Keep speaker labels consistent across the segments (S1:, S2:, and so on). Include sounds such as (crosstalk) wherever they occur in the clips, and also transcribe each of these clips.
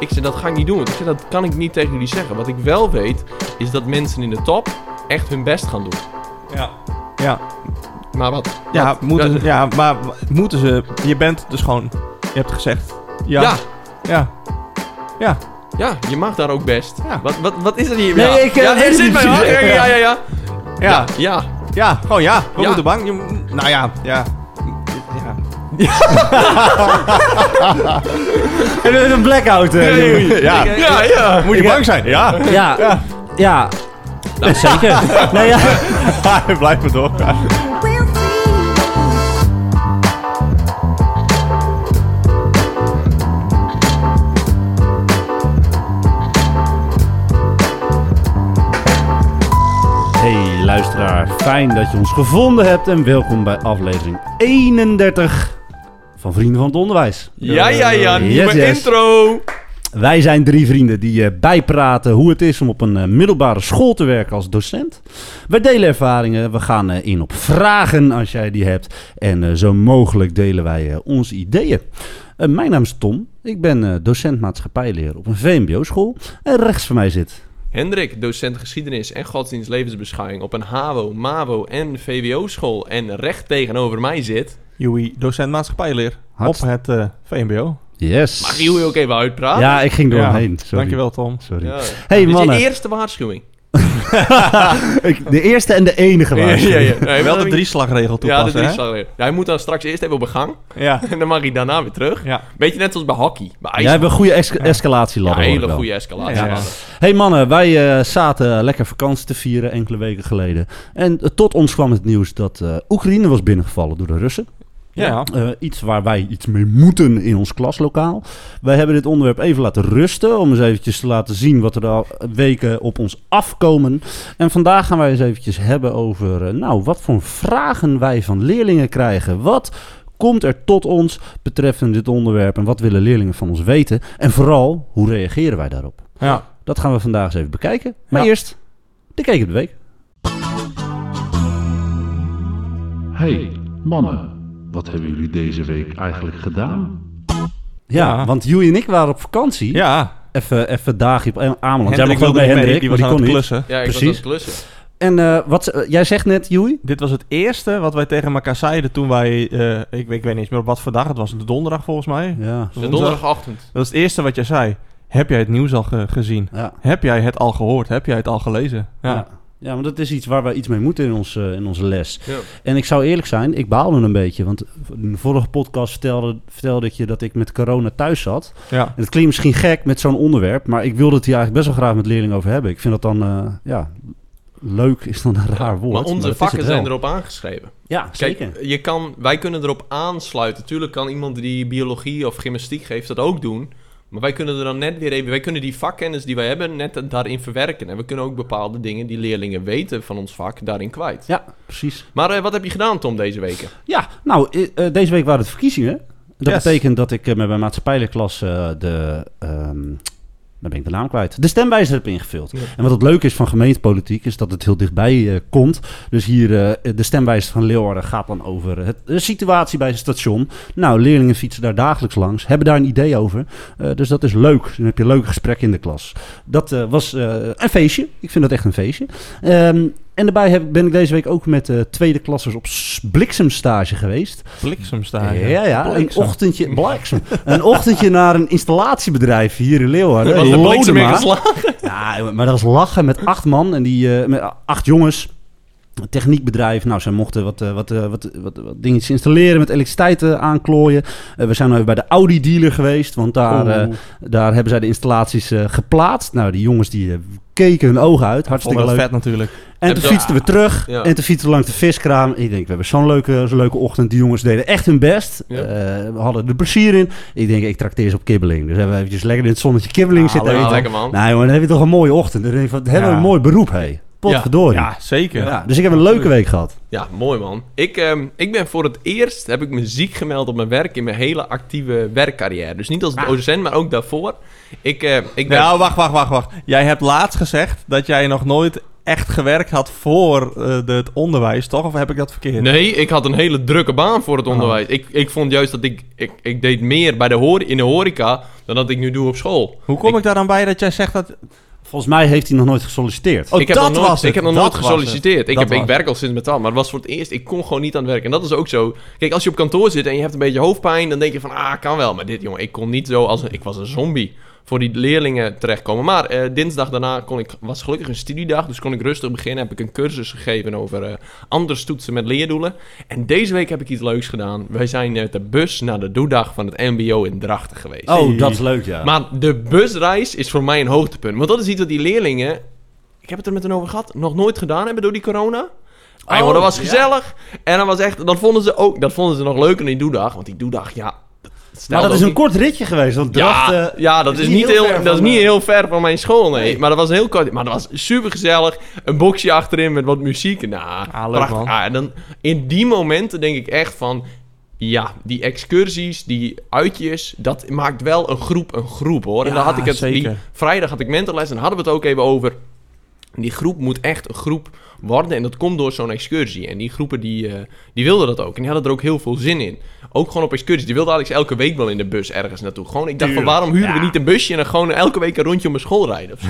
S1: Ik zei, dat ga ik niet doen. Ik zei, dat kan ik niet tegen jullie zeggen. Wat ik wel weet, is dat mensen in de top echt hun best gaan doen.
S2: Ja. Ja,
S1: Maar wat?
S2: ja,
S1: Wat?
S2: moeten ze,
S1: Ja,
S2: maar moeten ze... Je bent dus gewoon... Je hebt gezegd... Ja.
S1: ja.
S2: Ja. Ja.
S1: ja, je mag daar ook best.
S2: Ja.
S1: Wat, wat, wat is er hier?
S3: Nee,
S1: ja.
S3: ik, eh,
S1: ja, er zit
S3: precies. (laughs)
S1: ja, ja, ja, ja.
S2: Ja.
S1: Ja,
S2: Ja, gewoon ja. We
S1: Ja.
S2: moeten bang. Je, nou ja, ja. Ja. (laughs)
S3: En een blackout. eh,
S2: Ja.
S1: ja, ja. ja.
S2: Moet je bang zijn? Ja.
S3: Ja, ja. ja. zeker. nee, ja. (laughs)
S2: Blijf maar doorgaan.
S4: We'll see.
S3: Hey luisteraar, fijn dat je ons gevonden hebt en welkom bij aflevering 31 van Vrienden van het Onderwijs.
S1: Ja, ja, ja.
S3: Yes,
S1: Nieuwe
S3: yes.
S1: intro.
S3: Wij zijn drie vrienden die eh, bijpraten hoe het is om op een eh, middelbare school te werken als docent. Wij delen ervaringen, we gaan eh, in op vragen als jij die hebt. En eh, zo mogelijk delen wij eh, onze ideeën. Eh, mijn naam is Tom, ik ben eh, docent maatschappijleer op een VMBO-school. En rechts van mij zit...
S1: Hendrik, docent geschiedenis en godsdienst levensbeschouwing op een HAVO, MAVO en VWO-school. En recht tegenover mij zit...
S2: Joey, docent maatschappijleer.
S3: Hartst-
S2: Op het eh, VMBO.
S3: Yes.
S1: Mag je ook even uitpraten?
S3: Ja, ik ging door
S2: Ja.
S3: hem heen. Sorry.
S2: Dankjewel, Tom.
S3: Sorry.
S1: Ja.
S3: Hey,
S1: Dit is
S3: mannen.
S1: je eerste waarschuwing. (laughs)
S3: De eerste en de enige
S1: Ja,
S3: was.
S1: ja, ja. Nee,
S2: Wel de
S1: drie
S2: drieslagregel
S1: Ja, de
S2: toepassen,
S1: drie
S2: hè?
S1: slag weer. Ja, hij moet dan straks eerst even op een gang.
S2: Ja. (laughs)
S1: En dan mag hij daarna weer terug.
S2: Ja.
S1: Beetje net zoals bij hockey. Bij.
S3: Jij hebt een goede es
S1: ja,
S3: escalatieladder. ik
S1: hele goede escalatie.
S2: Ja,
S1: Ja,
S2: ja.
S3: Hey mannen, wij eh, zaten lekker vakantie te vieren enkele weken geleden. En eh, tot ons kwam het nieuws dat eh, Oekraïne was binnengevallen door de Russen.
S2: Ja.
S3: Eh, iets waar wij iets mee moeten in ons klaslokaal. Wij hebben dit onderwerp even laten rusten. Om eens eventjes te laten zien wat er al weken op ons afkomen. En vandaag gaan wij eens eventjes hebben over... eh, nou, wat voor vragen wij van leerlingen krijgen. Wat komt er tot ons betreffende dit onderwerp? En wat willen leerlingen van ons weten? En vooral, hoe reageren wij daarop?
S2: Ja.
S3: Dat gaan we vandaag eens even bekijken. Maar
S2: Ja.
S3: eerst, de Keek op de Week.
S5: Hey, mannen, wat hebben jullie deze week eigenlijk gedaan?
S3: Ja,
S2: Ja.
S3: want Joey en ik waren op vakantie.
S2: Ja.
S3: Even, even dagje op Ameland. Jij mocht ook bij
S2: mee,
S3: Hendrik,
S2: die was
S3: die
S2: aan
S3: kon
S2: het
S3: niet.
S2: klussen.
S1: Ja, ik
S3: Precies.
S1: was aan het klussen.
S3: En eh, wat, ze- jij zegt net, Joey?
S2: Dit was het eerste wat wij tegen elkaar zeiden toen wij... eh, ik, ik weet niet eens meer op wat voor dag. Het was de donderdag volgens mij.
S3: Ja.
S1: De donderdagochtend.
S2: Dat was het eerste wat jij zei. Heb jij het nieuws al ge- gezien?
S3: Ja.
S2: Heb jij het al gehoord? Heb jij het al gelezen? Ja.
S3: Ja. Ja, maar dat is iets waar we iets mee moeten in, ons, eh, in onze les.
S1: Ja.
S3: En ik zou eerlijk zijn, ik baalde een beetje. Want in de vorige podcast vertelde, vertelde ik je dat ik met corona thuis zat.
S2: Ja.
S3: En het klinkt misschien gek met zo'n onderwerp, maar ik wilde het hier eigenlijk best wel graag met leerlingen over hebben. Ik vind dat dan, eh, ja, leuk is dan een raar woord.
S1: Maar onze vakken zijn erop aangeschreven.
S3: Ja, zeker.
S1: Kijk, je kan, wij kunnen erop aansluiten. Tuurlijk kan iemand die biologie of gymnastiek geeft dat ook doen. Maar wij kunnen er dan net weer even... Wij kunnen die vakkennis die wij hebben net daarin verwerken. En we kunnen ook bepaalde dingen die leerlingen weten van ons vak daarin kwijt.
S3: Ja, precies.
S1: Maar eh, wat heb je gedaan, Tom, deze weken?
S3: Ja, nou, eh, eh, deze week waren het verkiezingen. Dat
S2: Yes.
S3: betekent dat ik met mijn maatschappijleerklas de... ehm dan ben ik de naam kwijt. De stemwijzer heb ingevuld.
S1: Ja.
S3: En wat het leuke is van gemeentepolitiek is dat het heel dichtbij eh, komt. Dus hier, eh, de stemwijzer van Leeuwarden gaat dan over het, de situatie bij het station. Nou, leerlingen fietsen daar dagelijks langs, hebben daar een idee over. Eh, dus dat is leuk. Dan heb je leuke gesprekken in de klas. Dat was een feestje. Ik vind dat echt een feestje. Ehm, en daarbij heb, ben ik deze week ook met de tweede klassers op s- bliksemstage geweest.
S2: Bliksemstage.
S3: Ja, ja. Een ochtendje, bliksem. een ochtendje naar een installatiebedrijf hier in Leeuwarden.
S1: Was de bliksem?
S3: Ja, maar dat was lachen met acht man en die, eh, met acht jongens. Een techniekbedrijf. Nou, zij mochten wat, eh, wat, eh, wat, wat, wat dingetjes installeren, met elektriciteit eh, aanklooien. Eh, we zijn nu even bij de Audi-dealer geweest, want daar, eh, daar hebben zij de installaties eh, geplaatst. Nou, die jongens die eh, keken hun ogen uit. Hartstikke leuk.
S2: vet natuurlijk.
S3: En toen fietsten we terug.
S1: Ja.
S3: En toen fietsten we langs de viskraam. Ik denk, we hebben zo'n leuke, zo'n leuke ochtend. Die jongens deden echt hun best.
S1: Ja.
S3: Eh, we hadden er plezier in. Ik denk, ik trakteer ze op kibbeling. Dus hebben we eventjes lekker in het zonnetje kibbeling
S2: Ah,
S3: zitten
S1: lekker man.
S3: Nee, maar dan heb je toch een mooie ochtend. Dan denk ik van, hebben we een mooi beroep, hé. Potverdorie.
S2: Ja, zeker.
S3: Ja, dus ik heb een leuke week gehad.
S1: Ja, mooi man. Ik, ehm, ik ben voor het eerst, heb ik me ziek gemeld op mijn werk in mijn hele actieve werkcarrière. Dus niet als docent, maar ook daarvoor. Ik, eh, ik ben...
S2: Nou, wacht, wacht, wacht, wacht. Jij hebt laatst gezegd dat jij nog nooit echt gewerkt had voor eh, de, het onderwijs, toch? Of heb ik dat verkeerd?
S1: Nee, ik had een hele drukke baan voor het
S2: Oh.
S1: onderwijs. Ik, ik vond juist dat ik, ik... Ik deed meer bij de in de horeca dan dat ik nu doe op school.
S2: Hoe kom ik, daar dan bij dat jij zegt dat...
S3: Volgens mij heeft hij nog nooit gesolliciteerd.
S2: Oh,
S1: ik heb
S2: dat
S1: nog nooit,
S2: was het.
S1: Ik heb nog
S2: Dat
S1: nooit gesolliciteerd. Ik,
S2: Dat
S1: heb, ik werk al sinds met al, maar het was voor het eerst. Ik kon gewoon niet aan het werk. En dat is ook zo. Kijk, als je op kantoor zit en je hebt een beetje hoofdpijn, dan denk je van, ah, kan wel. Maar dit, jongen, ik kon niet zo als een, ik was een zombie voor die leerlingen terechtkomen. Maar eh, dinsdag daarna kon ik, was gelukkig een studiedag, dus kon ik rustig beginnen. Heb ik een cursus gegeven over eh, anders toetsen met leerdoelen. En deze week heb ik iets leuks gedaan. Wij zijn met de bus naar de doedag van het MBO in Drachten geweest.
S3: Oh, dat is leuk, ja.
S1: Maar de busreis is voor mij een hoogtepunt. Want dat is iets wat die leerlingen... Ik heb het er met hen over gehad. Nog nooit gedaan hebben door die corona. Ah, jongen, dat was
S3: ja.
S1: gezellig. En dat was echt... Dat vonden ze ook... Dat vonden ze nog leuker dan die doedag. Want die doedag, ja...
S3: maar dat is een kort ritje geweest. Want
S1: ja,
S3: Drachten
S1: ja, dat is, niet heel,
S3: ver
S1: dat is
S3: van,
S1: niet heel ver van mijn school, nee.
S3: Nee.
S1: Maar dat was heel kort. Maar dat was super gezellig. Een boxje achterin met wat muziek. Nou,
S2: Ah, leuk,
S1: prachtig.
S2: man.
S1: Ah, en dan, in die momenten denk ik echt van... Ja, die excursies, die uitjes, dat maakt wel een groep een groep, hoor. en
S2: Ja,
S1: dan had ik het... Die,
S2: zeker.
S1: vrijdag had ik mentorles en hadden we het ook even over... Die groep moet echt een groep worden en dat komt door zo'n excursie. En die groepen die, eh, die wilden dat ook. En die hadden er ook heel veel zin in. Ook gewoon op excursies. Die wilden eigenlijk elke week wel in de bus ergens naartoe. Gewoon, ik dacht van waarom huren we niet een busje en dan gewoon elke week een rondje om mijn school rijden of zo.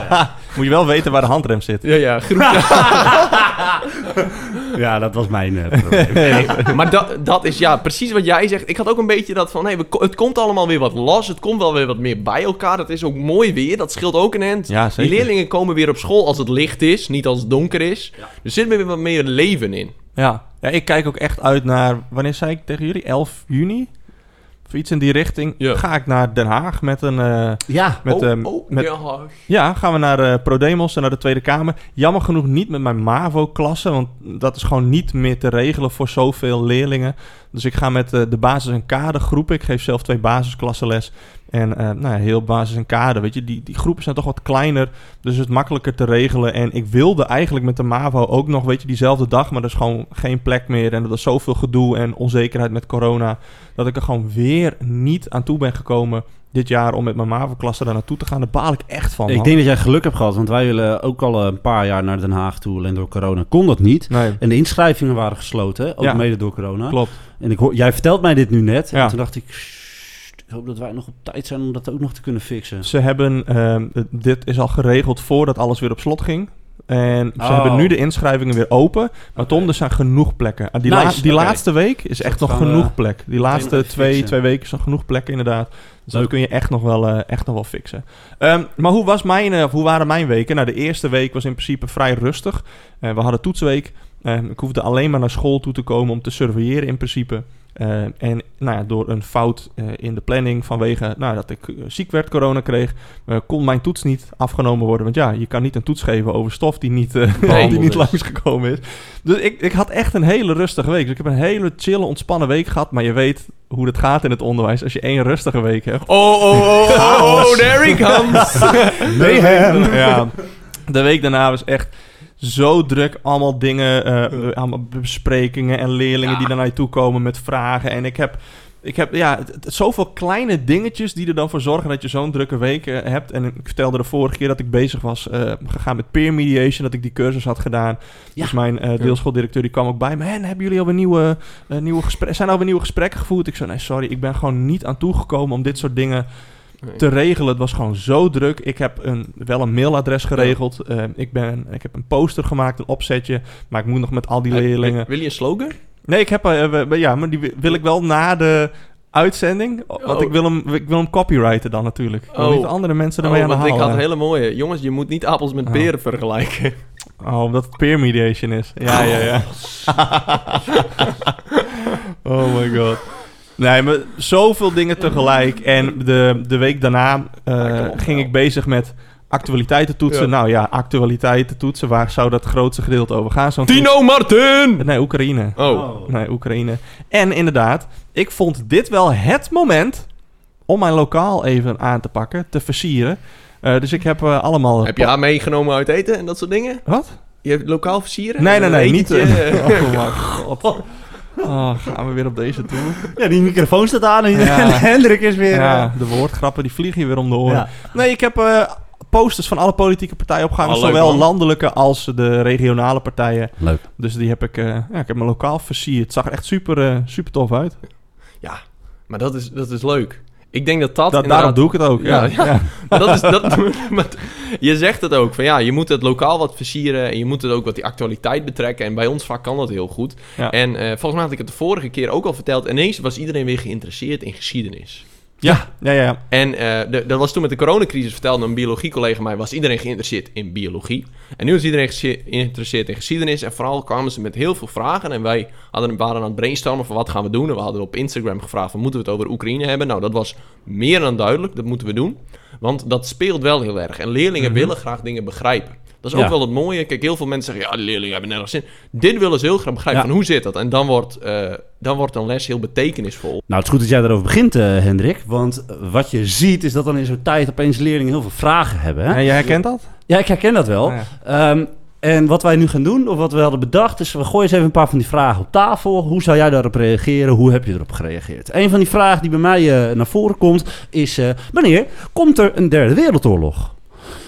S1: (laughs)
S2: Moet je wel weten waar de handrem zit.
S1: Ja, ja, groep. (laughs)
S3: Ja, dat was mijn eh, probleem. (laughs)
S1: Nee, maar dat, dat is ja, precies wat jij zegt. Ik had ook een beetje dat van, hey, we, het komt allemaal weer wat los. Het komt wel weer wat meer bij elkaar. Het is ook mooi weer. Dat scheelt ook een end. Die leerlingen komen weer op school als het licht is, niet als het donker is. Er zit weer wat meer leven in.
S2: Ja. ja, ik kijk ook echt uit naar... Wanneer zei ik tegen jullie? 11 juni? Of iets in die richting.
S1: Ja.
S2: Ga ik naar Den Haag met een... eh,
S3: Ja,
S2: met,
S1: oh,
S2: ehm,
S1: oh,
S2: met,
S1: ja.
S2: Ja, gaan we naar eh ProDemos en naar de Tweede Kamer. Jammer genoeg niet met mijn MAVO-klasse, want dat is gewoon niet meer te regelen voor zoveel leerlingen. Dus ik ga met eh, de basis- en kadergroepen. Ik geef zelf twee basisklassenles. En eh, nou ja, heel basis en kader, weet je, die, die groepen zijn toch wat kleiner. Dus het is makkelijker te regelen. En ik wilde eigenlijk met de MAVO ook nog, weet je, diezelfde dag. Maar er is gewoon geen plek meer. En er was zoveel gedoe en onzekerheid met corona. Dat ik er gewoon weer niet aan toe ben gekomen dit jaar om met mijn MAVO-klasse daar naartoe te gaan. Daar baal ik echt van,
S3: ik denk dat jij geluk hebt gehad. Want wij willen ook al een paar jaar naar Den Haag toe. Alleen door corona kon dat niet.
S2: Nee,
S3: En de inschrijvingen waren gesloten, ook
S2: Ja.
S3: mede door corona.
S2: klopt.
S3: En ik hoor, jij vertelt mij dit nu net.
S2: Ja.
S3: En toen dacht ik, "Sst, ik hoop dat wij nog op tijd zijn om dat ook nog te kunnen fixen.
S2: Ze hebben, ehm, eh, dit is al geregeld voordat alles weer op slot ging. En ze
S3: Oh.
S2: hebben nu de inschrijvingen weer open. Maar Tom, er zijn genoeg plekken. Ah, die la- die laatste week is echt nog
S3: we
S2: genoeg plek. Die laatste twee,
S3: fixen.
S2: twee weken is nog genoeg plekken inderdaad. Dus dat
S3: Leuk.
S2: kun je echt nog wel, eh, echt nog wel fixen. Ehm, maar hoe, was mijn, eh, of hoe waren mijn weken? Nou, de eerste week was in principe vrij rustig. Eh, we hadden toetsweek. Eh, ik hoefde alleen maar naar school toe te komen om te surveilleren in principe. Eh, en nou ja, door een fout eh, in de planning vanwege nou, dat ik eh, ziek werd, corona kreeg, eh, kon mijn toets niet afgenomen worden. Want ja, je kan niet een toets geven over stof die niet, eh,
S1: Nee. (laughs)
S2: die niet langsgekomen is. Dus ik, ik had echt een hele rustige week. Dus ik heb een hele chille, ontspannen week gehad. Maar je weet hoe het gaat in het onderwijs als je één rustige week hebt.
S1: Oh, oh, oh, oh, oh, there he comes. (laughs)
S3: Mayhem.
S2: Ja, de week daarna was echt zo druk. Allemaal dingen, eh, allemaal besprekingen en leerlingen
S1: Ja.
S2: die naar je toe komen met vragen. En ik heb, ik heb ja, het, het- zoveel kleine dingetjes die er dan voor zorgen dat je zo'n drukke week eh, hebt. En ik vertelde de vorige keer dat ik bezig was eh, gegaan met peer mediation, dat ik die cursus had gedaan.
S3: Ja.
S2: Dus mijn eh deelschooldirecteur die kwam ook bij me. En hebben jullie alweer nieuwe, eh, nieuwe gesprekken? Zijn er alweer nieuwe gesprekken gevoerd? Ik zei, nee, sorry, ik ben gewoon niet aan toegekomen om dit soort dingen te regelen. Het was gewoon zo druk. Ik heb een, wel een mailadres geregeld. Eh, ik, ben, ik heb een poster gemaakt, een opzetje. Maar ik moet nog met al die leerlingen...
S1: Wil je een slogan?
S2: Nee, ik heb... eh, ja, maar die wi- wil ik wel na de uitzending. Want
S1: Oh.
S2: ik, wil hem, ik wil hem copyrighten dan natuurlijk. Ik wil
S1: Oh.
S2: niet andere mensen
S1: Oh,
S2: ermee aan de
S1: want ik had een hele mooie. Jongens, je moet niet appels met
S2: Oh.
S1: peren vergelijken.
S2: Oh, omdat het peer mediation is. Ja, ja, ja. oh (laughs) my god. Nee, maar zoveel dingen tegelijk. En de, de week daarna eh,
S1: op,
S2: ging ik bezig met actualiteiten toetsen.
S1: Ja.
S2: Nou ja, actualiteiten toetsen. Waar zou dat grootste gedeelte over gaan? Zo'n
S1: Tino Martin!
S2: Nee, Oekraïne.
S1: Oh.
S2: Nee, Oekraïne. En inderdaad, ik vond dit wel het moment om mijn lokaal even aan te pakken, te versieren. Eh, dus ik heb eh, allemaal...
S1: Heb je haar meegenomen uit eten en dat soort dingen?
S2: Wat?
S1: Je hebt lokaal versieren?
S2: Nee, nee, nee, niet... eh, (laughs) oh mijn god. Oh, gaan we weer op deze toe?
S3: Ja, die microfoon staat aan en
S2: Ja.
S3: en (laughs) Hendrik is weer...
S2: Ja,
S3: eh,
S2: de woordgrappen die vliegen je weer om de oren.
S3: ja.
S2: Nee, ik heb eh posters van alle politieke partijen opgehangen.
S1: Oh, leuk,
S2: zowel
S1: man.
S2: landelijke als de regionale partijen.
S3: Leuk.
S2: Dus die heb ik, eh, ja, ik heb mijn lokaal versierd. Het zag er echt super, eh, super tof uit.
S1: Ja, maar dat is, dat is leuk. Ik denk dat dat,
S2: Da-
S1: inderdaad...
S2: daarom doe ik het ook. Ja,
S1: Ja, (laughs) (laughs) dat is, dat, je zegt het ook, van ja, je moet het lokaal wat versieren en je moet het ook wat die actualiteit betrekken. En bij ons vak kan dat heel goed. En eh, volgens mij had ik het de vorige keer ook al verteld. Ineens was iedereen weer geïnteresseerd in geschiedenis.
S2: Ja, ja, ja.
S1: En eh, de- dat was toen met de coronacrisis, vertelde een biologiecollega mij, was iedereen geïnteresseerd in biologie. En nu is iedereen geïnteresseerd in geschiedenis. En vooral kwamen ze met heel veel vragen. En wij hadden, waren aan het brainstormen van wat gaan we doen. En we hadden op Instagram gevraagd van moeten we het over Oekraïne hebben. Nou, dat was meer dan duidelijk. Dat moeten we doen. Want dat speelt wel heel erg. En leerlingen willen graag dingen begrijpen. Dat is ook wel het mooie. Kijk, heel veel mensen zeggen, ja, de leerlingen hebben nergens zin. Dit willen ze heel graag begrijpen.
S3: Ja.
S1: Van hoe zit dat? En dan wordt, eh, dan wordt een les heel betekenisvol.
S3: Nou, het is goed dat jij daarover begint, eh, Hendrik. Want wat je ziet is dat dan in zo'n tijd opeens leerlingen heel veel vragen hebben. Hè?
S2: En jij herkent dat?
S3: Ja, ik herken dat wel.
S2: Ja.
S3: Ehm, en wat wij nu gaan doen, of wat we hadden bedacht, is we gooien eens even een paar van die vragen op tafel. Hoe zou jij daarop reageren? Hoe heb je erop gereageerd? Een van die vragen die bij mij eh, naar voren komt, is: eh, wanneer komt er een derde wereldoorlog?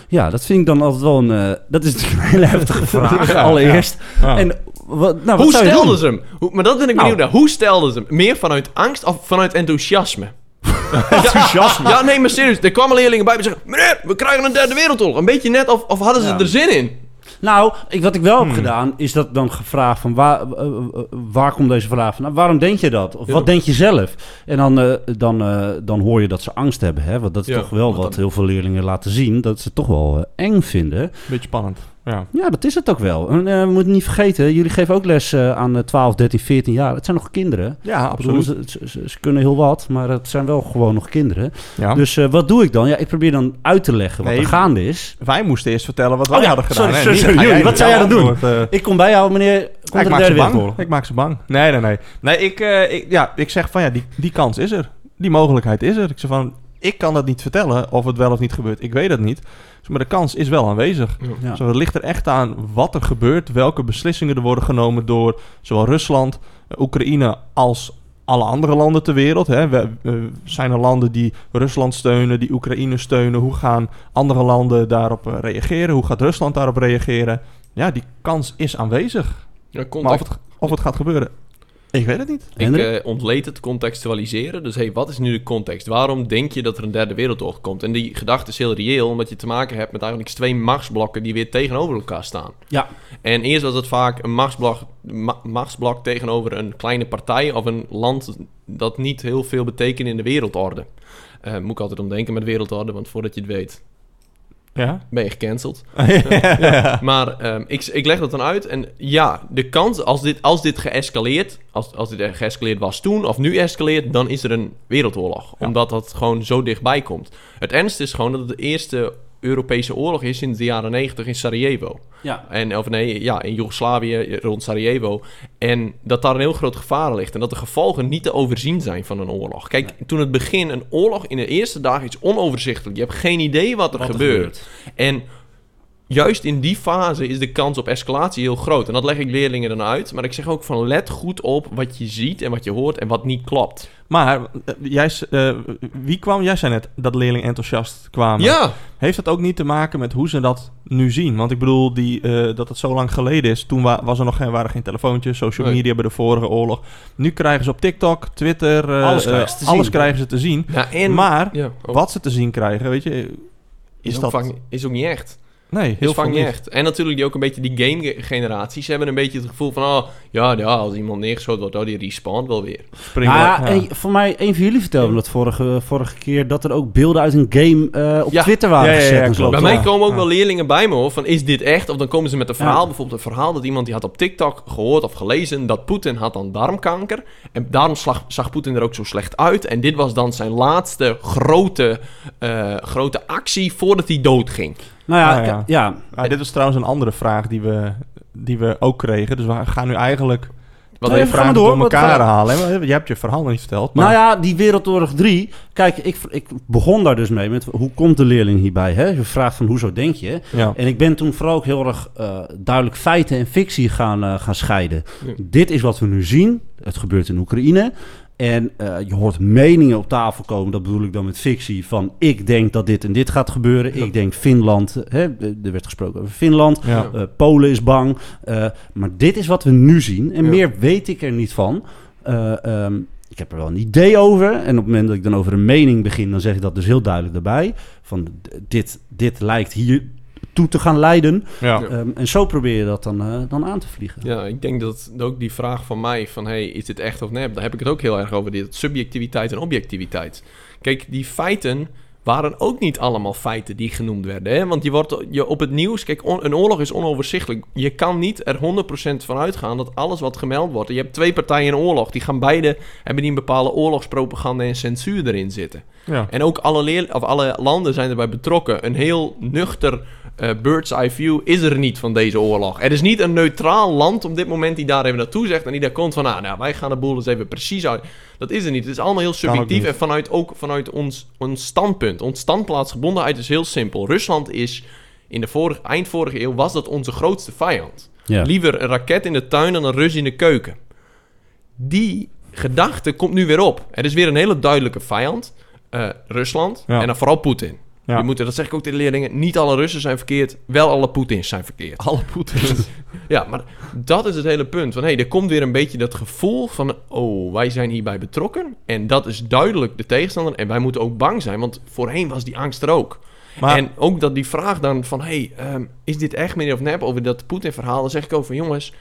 S3: Ja, dat vind ik dan altijd wel een. eh, dat is natuurlijk een hele heftige (laughs) vraag,
S2: Ja,
S3: allereerst.
S2: Ja.
S3: En wat, nou, wat
S1: Hoe
S3: zou je
S1: stelden
S3: doen?
S1: ze hem? Hoe, maar dat ben ik
S3: Nou.
S1: benieuwd naar. Hoe stelden ze hem? Meer vanuit angst of vanuit enthousiasme? (laughs)
S3: Enthousiasme.
S1: Ja, nee, maar serieus. Er kwamen leerlingen bij me zeggen... Meneer, we krijgen een derde wereldoorlog. Een beetje net of, of hadden ze
S3: Ja.
S1: er zin in?
S3: Nou, ik, wat ik wel
S2: Hmm.
S3: heb gedaan, is dat dan gevraagd van waar, eh, eh, waar komt deze vraag van? Nou, waarom denk je dat? Of
S1: Ja.
S3: wat denk je zelf? En dan, eh, dan, eh, dan hoor je dat ze angst hebben. Hè? Want dat is
S1: Ja,
S3: toch wel
S1: wat dan?
S3: heel veel leerlingen laten zien. Dat ze het toch wel eh, eng vinden.
S2: Beetje spannend. Ja.
S3: Ja, dat is het ook wel. En eh, we moeten niet vergeten, jullie geven ook les eh, aan eh, 12, 13, 14 jaar. Het zijn nog kinderen.
S2: Ja,
S3: bedoel,
S2: absoluut.
S3: Ze, ze, ze- ze kunnen heel wat, maar het zijn wel gewoon nog kinderen.
S2: Ja.
S3: Dus eh, wat doe ik dan? Ja, ik probeer dan uit te leggen wat
S2: Nee,
S3: er gaande is.
S2: Wij moesten eerst vertellen wat wij
S3: Oh ja,
S2: hadden gedaan.
S3: sorry, sorry, sorry, jullie, wat zou jij dan doen? Ik kom bij jou, meneer. Komt
S2: ik
S3: er
S2: maak ze bang. Ik maak ze bang. Nee, nee, nee. Nee, ik, ik, ja, ik zeg van ja, die, die kans is er. Die mogelijkheid is er. Ik zeg van, ik kan dat niet vertellen of het wel of niet gebeurt. Ik weet het niet. Dus, Maar de kans is wel aanwezig.
S3: Ja.
S2: Zo, het ligt er echt aan wat er gebeurt, welke beslissingen er worden genomen door zowel Rusland, eh, Oekraïne als alle andere landen ter wereld. Hè. We, eh, zijn er landen die Rusland steunen, die Oekraïne steunen? Hoe gaan andere landen daarop eh, reageren? Hoe gaat Rusland daarop reageren? Ja, die kans is aanwezig.
S1: Ja,
S2: Maar of het, of het gaat gebeuren, ik weet het niet.
S1: Ik eh, ontleed het contextualiseren. Dus hey, wat is nu de context? Waarom denk je dat er een derde wereldoorlog komt? En die gedachte is heel reëel, omdat je te maken hebt met eigenlijk twee machtsblokken die weer tegenover elkaar staan.
S3: Ja.
S1: En eerst was het vaak een machtsblok, ma- machtsblok tegenover een kleine partij of een land dat niet heel veel betekent in de wereldorde. Eh, moet ik altijd om denken met wereldorde, want voordat je het weet,
S2: Ja?
S1: ben je gecanceld. (laughs) Maar ehm, ik, ik leg dat dan uit. En ja, de kans, als dit, als dit geëscaleerd, als, als dit geëscaleerd was toen of nu escaleert, dan is er een wereldoorlog.
S2: Ja.
S1: Omdat dat gewoon zo dichtbij komt. Het ernst is gewoon dat het de eerste Europese oorlog is sinds de jaren 90 in Sarajevo.
S3: Ja.
S1: En, of nee, ja, in Joegoslavië, rond Sarajevo. En dat daar een heel groot gevaar ligt. En dat de gevolgen niet te overzien zijn van een oorlog. Kijk, toen het begin, een oorlog in de eerste dagen is onoverzichtelijk. Je hebt geen idee wat er
S3: Wat er
S1: gebeurt. En juist in die fase is de kans op escalatie heel groot. En dat leg ik leerlingen dan uit. Maar ik zeg ook van let goed op wat je ziet en wat je hoort en wat niet klopt.
S2: Maar eh, jij, eh, wie kwam? Jij zei net dat leerlingen enthousiast kwamen.
S1: Ja,
S2: Heeft dat ook niet te maken met hoe ze dat nu zien? Want ik bedoel, die, eh, dat het zo lang geleden is. Toen wa- was er nog geen, waren geen telefoontjes, social
S1: Nee.
S2: media bij de vorige oorlog. Nu krijgen ze op TikTok, Twitter,
S3: Alles krijgen ze te
S2: alles
S3: zien.
S2: krijgen ze te zien.
S1: ja en...
S2: maar
S1: ja, oh,
S2: wat ze te zien krijgen, weet je,
S1: is,
S2: dat...
S1: is ook niet echt.
S2: Nee,
S1: Heel vaak
S2: veel
S1: niet echt. En natuurlijk die ook een beetje die game-generatie. Ze hebben een beetje het gevoel van... Oh, ja, ja als iemand neergeschoten wordt, oh, die respawnt wel weer.
S2: Springen
S3: Nou ja, voor mij, een van jullie vertelde me dat vorige, vorige keer, dat er ook beelden uit een game eh, op
S1: Ja.
S3: Twitter waren
S2: Ja, ja, ja,
S3: gezet
S2: klopt.
S1: Bij mij komen ook
S2: Ja.
S1: wel leerlingen bij me hoor. Van is dit echt? Of dan komen ze met een verhaal.
S3: Ja.
S1: Bijvoorbeeld een verhaal dat iemand die had op TikTok gehoord of gelezen. Dat Poetin had dan darmkanker. En daarom slag, zag Poetin er ook zo slecht uit. En dit was dan zijn laatste grote, eh, grote actie voordat hij doodging.
S3: Nou ja,
S2: Ah, ja.
S3: ja.
S2: Ah, dit was trouwens een andere vraag die we, die we ook kregen. Dus we gaan nu eigenlijk
S1: Wat
S3: Nee,
S2: vragen
S3: door,
S2: elkaar halen. hè. Je hebt je verhaal nog niet verteld. Maar...
S3: Nou ja, die Wereldoorlog 3. Kijk, ik, ik begon daar dus mee met hoe komt de leerling hierbij? Hè? Je vraagt van hoezo denk je?
S2: ja.
S3: En ik ben toen vooral ook heel erg eh, duidelijk feiten en fictie gaan, eh, gaan scheiden.
S1: Ja.
S3: Dit is wat we nu zien. Het gebeurt in Oekraïne. En eh, je hoort meningen op tafel komen, dat bedoel ik dan met fictie, van ik denk dat dit en dit gaat gebeuren. Ik denk Finland, hè, er werd gesproken over Finland,
S2: Ja.
S3: eh, Polen is bang. eh, maar dit is wat we nu zien en
S1: Ja.
S3: meer weet ik er niet van. Eh, ehm, ik heb er wel een idee over. En op het moment dat ik dan over een mening begin, dan zeg ik dat dus heel duidelijk daarbij. Van dit, dit lijkt hier toe te gaan leiden.
S2: Ja.
S1: Ja.
S3: Ehm, en zo probeer je dat dan, eh, dan aan te vliegen.
S1: Ja, ik denk dat ook die vraag van mij van... Hey, is dit echt of nep? Daar heb ik het ook heel erg over. Dit subjectiviteit en objectiviteit. Kijk, die feiten waren ook niet allemaal feiten die genoemd werden. Hè? Want je wordt je op het nieuws... Kijk, on- een oorlog is onoverzichtelijk. Je kan niet er 100% van uitgaan dat alles wat gemeld wordt... Je hebt twee partijen in oorlog. Die gaan beide... Hebben die een bepaalde oorlogspropaganda en censuur erin zitten.
S2: Ja.
S1: En ook alle, leer, of alle landen zijn erbij betrokken. Een heel nuchter eh, bird's eye view is er niet van deze oorlog. Er is niet een neutraal land op dit moment die daar even naartoe zegt... en die daar komt van, ah, nou, wij gaan de boel eens even precies uit. Dat is er niet. Het is allemaal heel subjectief. En vanuit, ook vanuit ons, ons standpunt. Ons standplaatsgebondenheid is heel simpel. Rusland is... In de vorige, eind vorige eeuw was dat onze grootste vijand.
S3: Ja.
S1: Liever een raket in de tuin dan een Rus in de keuken. Die gedachte komt nu weer op. Er is weer een hele duidelijke vijand. eh, Rusland.
S2: Ja.
S1: En dan vooral Poetin.
S2: Ja.
S1: Je moet, dat zeg ik ook tegen de leerlingen. Niet alle Russen zijn verkeerd. Wel alle Poetins zijn verkeerd.
S2: Alle Poetin. (laughs)
S1: Ja, maar dat is het hele punt. Van, hey, er komt weer een beetje dat gevoel van... Oh, wij zijn hierbij betrokken. En dat is duidelijk de tegenstander. En wij moeten ook bang zijn. Want voorheen was die angst er ook.
S2: Maar
S1: En ook dat die vraag dan van... Hey, ehm, is dit echt meer of nep over dat Poetin-verhaal? Dan zeg ik ook van... Jongens,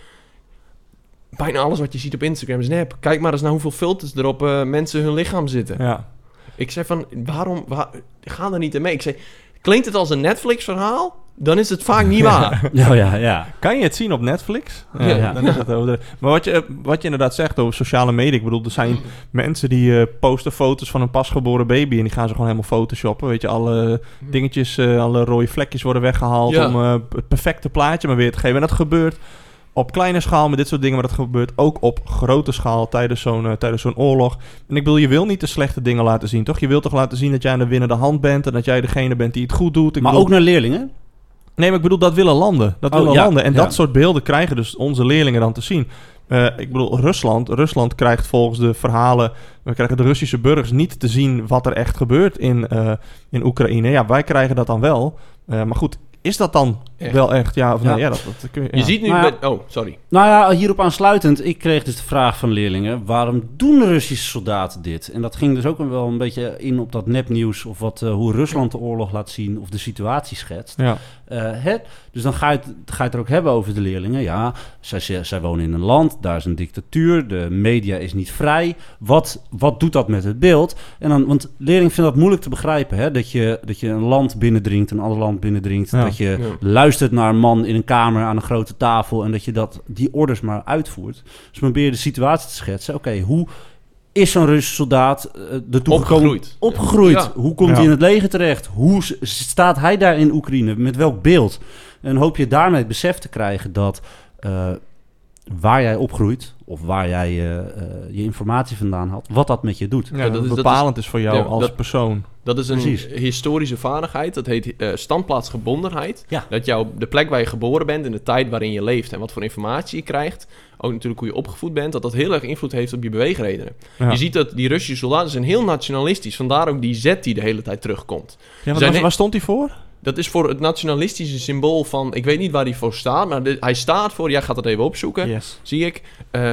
S1: bijna alles wat je ziet op Instagram is nep. Kijk maar eens naar hoeveel filters er op eh, mensen hun lichaam zitten.
S2: ja.
S1: Ik zei van, waarom... Waar, ga er niet in mee. Ik zei, klinkt het als een Netflix-verhaal? Dan is het vaak niet (laughs) waar.
S3: Ja, ja, ja.
S2: Kan je het zien op Netflix?
S1: Ja.
S2: Ja, dan is het over. Maar wat je, wat je inderdaad zegt over sociale media. Ik bedoel, er zijn mensen die eh, posten foto's van een pasgeboren baby. En die gaan ze gewoon helemaal photoshoppen. Weet je, alle dingetjes, eh, alle rode vlekjes worden weggehaald.
S1: Ja.
S2: Om eh, het perfecte plaatje maar weer te geven. En dat gebeurt op kleine schaal met dit soort dingen. Maar dat gebeurt ook op grote schaal tijdens zo'n, eh, tijdens zo'n oorlog. En ik bedoel, je wil niet de slechte dingen laten zien, toch? Je wilt toch laten zien dat jij aan de winnende hand bent. En dat jij degene bent die het goed doet. Ik
S3: Maar
S2: bedoel-
S3: ook naar leerlingen.
S2: Nee, maar ik bedoel, dat willen landen. Dat
S3: Oh,
S2: willen
S3: ja,
S2: landen. En
S3: ja.
S2: dat soort beelden krijgen dus onze leerlingen dan te zien. Eh, ik bedoel, Rusland. Rusland krijgt volgens de verhalen... We krijgen de Russische burgers niet te zien wat er echt gebeurt in, eh, in Oekraïne. Ja, wij krijgen dat dan wel. Maar goed, is dat dan
S1: Echt?
S2: wel echt? Ja of nee?
S3: Ja.
S2: Ja, dat, dat kun je,
S1: Je ziet nu...
S3: Ja.
S1: bij- oh, sorry.
S3: Nou ja, hierop aansluitend, ik kreeg dus de vraag van leerlingen: waarom doen de Russische soldaten dit? En dat ging dus ook wel een beetje in op dat nepnieuws of wat, eh, hoe Rusland de oorlog laat zien of de situatie schetst.
S2: Ja.
S3: Eh? Dus dan ga je, het, ga je het er ook hebben over de leerlingen. Ja, zij, zij zij wonen in een land, daar is een dictatuur, de media is niet vrij. Wat, wat doet dat met het beeld? En dan, want leerlingen vinden dat moeilijk te begrijpen, hè? Dat, je, dat je een land binnendringt, een ander land binnendringt.
S2: Ja.
S3: Dat je
S1: Ja.
S3: luistert naar een man in een kamer aan een grote tafel en dat je dat, die orders maar uitvoert. Dus probeer je de situatie te schetsen. Oké, hoe is zo'n Russische soldaat eh, ertoe gekomen?
S1: Opgegroeid.
S3: Opgegroeid.
S1: Ja.
S3: Hoe komt
S2: Ja.
S3: hij in het leger terecht? Hoe staat hij daar in Oekraïne? Met welk beeld? En hoop je daarmee het besef te krijgen dat eh, waar jij opgroeit of waar jij eh, eh, je informatie vandaan had, wat dat met je doet.
S2: Ja,
S1: dat is- dat
S2: bepalend is, voor jou
S1: ja,
S2: als
S1: dat-
S2: persoon.
S1: Dat is een
S3: Precies.
S1: historische vaardigheid. Dat heet eh, standplaatsgebondenheid.
S3: Ja.
S1: Dat jou de plek waar je geboren bent en de tijd waarin je leeft en wat voor informatie je krijgt, ook natuurlijk hoe je opgevoed bent, dat dat heel erg invloed heeft op je beweegredenen.
S2: Ja.
S1: Je ziet dat die Russische soldaten zijn heel nationalistisch. Vandaar ook die Z die de hele tijd terugkomt.
S2: Ja,
S1: he-
S2: waar stond hij voor?
S1: Dat is voor het nationalistische symbool van, ik weet niet waar hij voor staat, maar de- hij staat voor, jij gaat het even opzoeken,
S2: Yes.
S1: zie ik. Eh,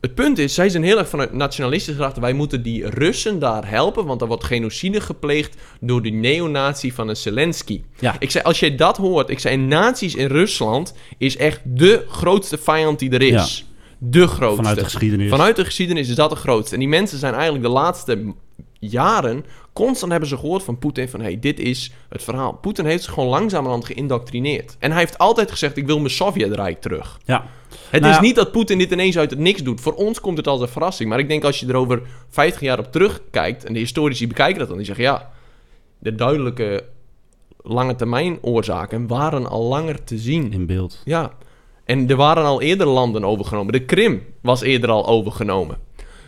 S1: het punt is, zij zijn heel erg vanuit nationalistisch gedacht. Wij moeten die Russen daar helpen, want er wordt genocide gepleegd door de neonazi van een Zelensky.
S3: Ja.
S1: Ik zei, als jij dat hoort, ik zei, nazi's in Rusland is echt de grootste vijand die er is. De grootste.
S3: Vanuit de geschiedenis.
S1: Vanuit de geschiedenis is dat de grootste. En die mensen zijn eigenlijk de laatste jaren... constant hebben ze gehoord van Poetin van... hey, dit is het verhaal. Poetin heeft zich gewoon langzamerhand geïndoctrineerd. En hij heeft altijd gezegd... ik wil mijn Sovjetrijk terug.
S3: Ja.
S1: Het
S3: Nou
S1: is niet dat Poetin dit ineens uit het niks doet. Voor ons komt het als een verrassing. Maar ik denk als je er over 50 jaar op terugkijkt... en de historici bekijken dat dan... die zeggen ja... de duidelijke lange termijn oorzaken... waren al langer te zien.
S3: In beeld.
S1: Ja, en er waren al eerder landen overgenomen. De Krim was eerder al overgenomen.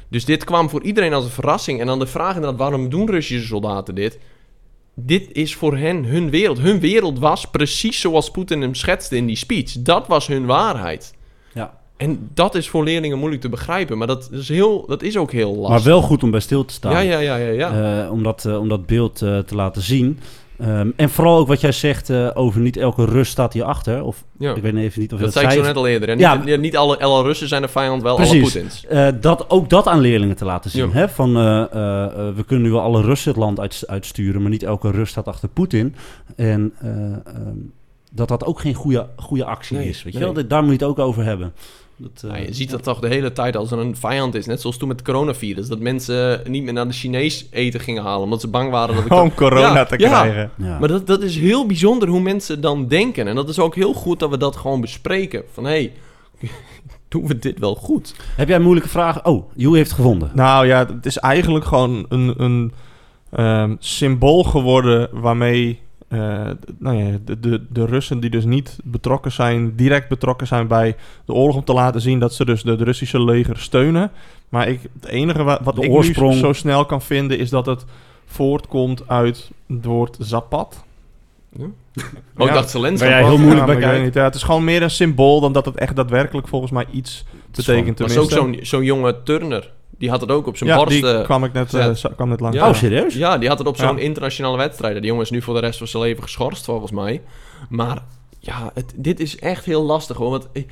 S1: Dus dit kwam voor iedereen als een verrassing. En dan de vraag inderdaad, waarom doen Russische soldaten dit? Dit is voor hen hun wereld. Hun wereld was precies zoals Poetin hem schetste in die speech. Dat was hun waarheid.
S3: Ja.
S1: En dat is voor leerlingen moeilijk te begrijpen. Maar dat is, heel, dat is ook heel lastig.
S3: Maar wel goed om bij stil te staan.
S1: Ja, ja, ja, ja. ja.
S3: Eh, om, dat, eh, om dat beeld eh, te laten zien. Ehm, en vooral ook wat jij zegt eh, over niet elke Rus staat hierachter. Of
S1: ja.
S3: ik weet even niet of
S1: Dat
S3: dat,
S1: zei ik zo net al eerder. hè.
S3: Ja.
S1: Niet, niet alle, alle Russen zijn de vijand, wel alle
S3: Precies.
S1: Poetins.
S3: Eh, dat, ook dat aan leerlingen te laten zien.
S1: Ja.
S3: Hè? Van, eh, we kunnen nu wel alle Russen het land uit, uitsturen, maar niet elke Rus staat achter Poetin. En eh, ehm, dat dat ook geen goede, goede actie
S1: Nee,
S3: is. Weet
S1: nee.
S3: je wel? Daar moet je het ook over hebben. Dat, eh,
S1: Nou, je ziet dat toch de hele tijd als er een vijand is. Net zoals toen met het coronavirus. Dat mensen niet meer naar de Chinees eten gingen halen. Omdat ze bang waren dat ik...
S2: Om corona
S1: Ja,
S2: te
S1: ja.
S2: krijgen.
S3: ja.
S1: Maar dat, dat is heel bijzonder hoe mensen dan denken. En dat is ook heel goed dat we dat gewoon bespreken. Van, hé, hey, (laughs) doen we dit wel goed?
S3: Heb jij moeilijke vragen? Oh, Joe heeft gevonden.
S2: Nou ja, het is eigenlijk gewoon een, een ehm, symbool geworden waarmee eh, nou ja, de, de, de Russen die dus niet betrokken zijn, direct betrokken zijn bij de oorlog, om te laten zien dat ze dus de, de Russische leger steunen. Maar ik, het enige wa- wat
S3: De
S2: ik
S3: oorsprong.
S2: nu zo snel kan vinden is dat het voortkomt uit het woord zapat.
S1: Oh, ik
S2: Ja. (laughs)
S1: dacht Zelensky.
S3: Ben jij heel moeilijk
S2: Ja,
S3: bij kijken?
S2: Ja, het is gewoon meer een symbool dan dat het echt daadwerkelijk volgens mij iets betekent.
S1: Dat is ook
S2: tenminste.
S1: zo'n zo'n jonge Turner. Die had het ook op zijn
S2: ja,
S1: borst.
S2: die
S1: eh,
S2: kwam ik net, zo- kwam net langs.
S1: Ja.
S3: Oh, serieus?
S1: Ja, die had het op zo'n
S2: Ja.
S1: internationale wedstrijd. Die jongen is nu voor de rest van zijn leven geschorst, volgens mij. Maar ja, het, dit is echt heel lastig hoor. Want ik,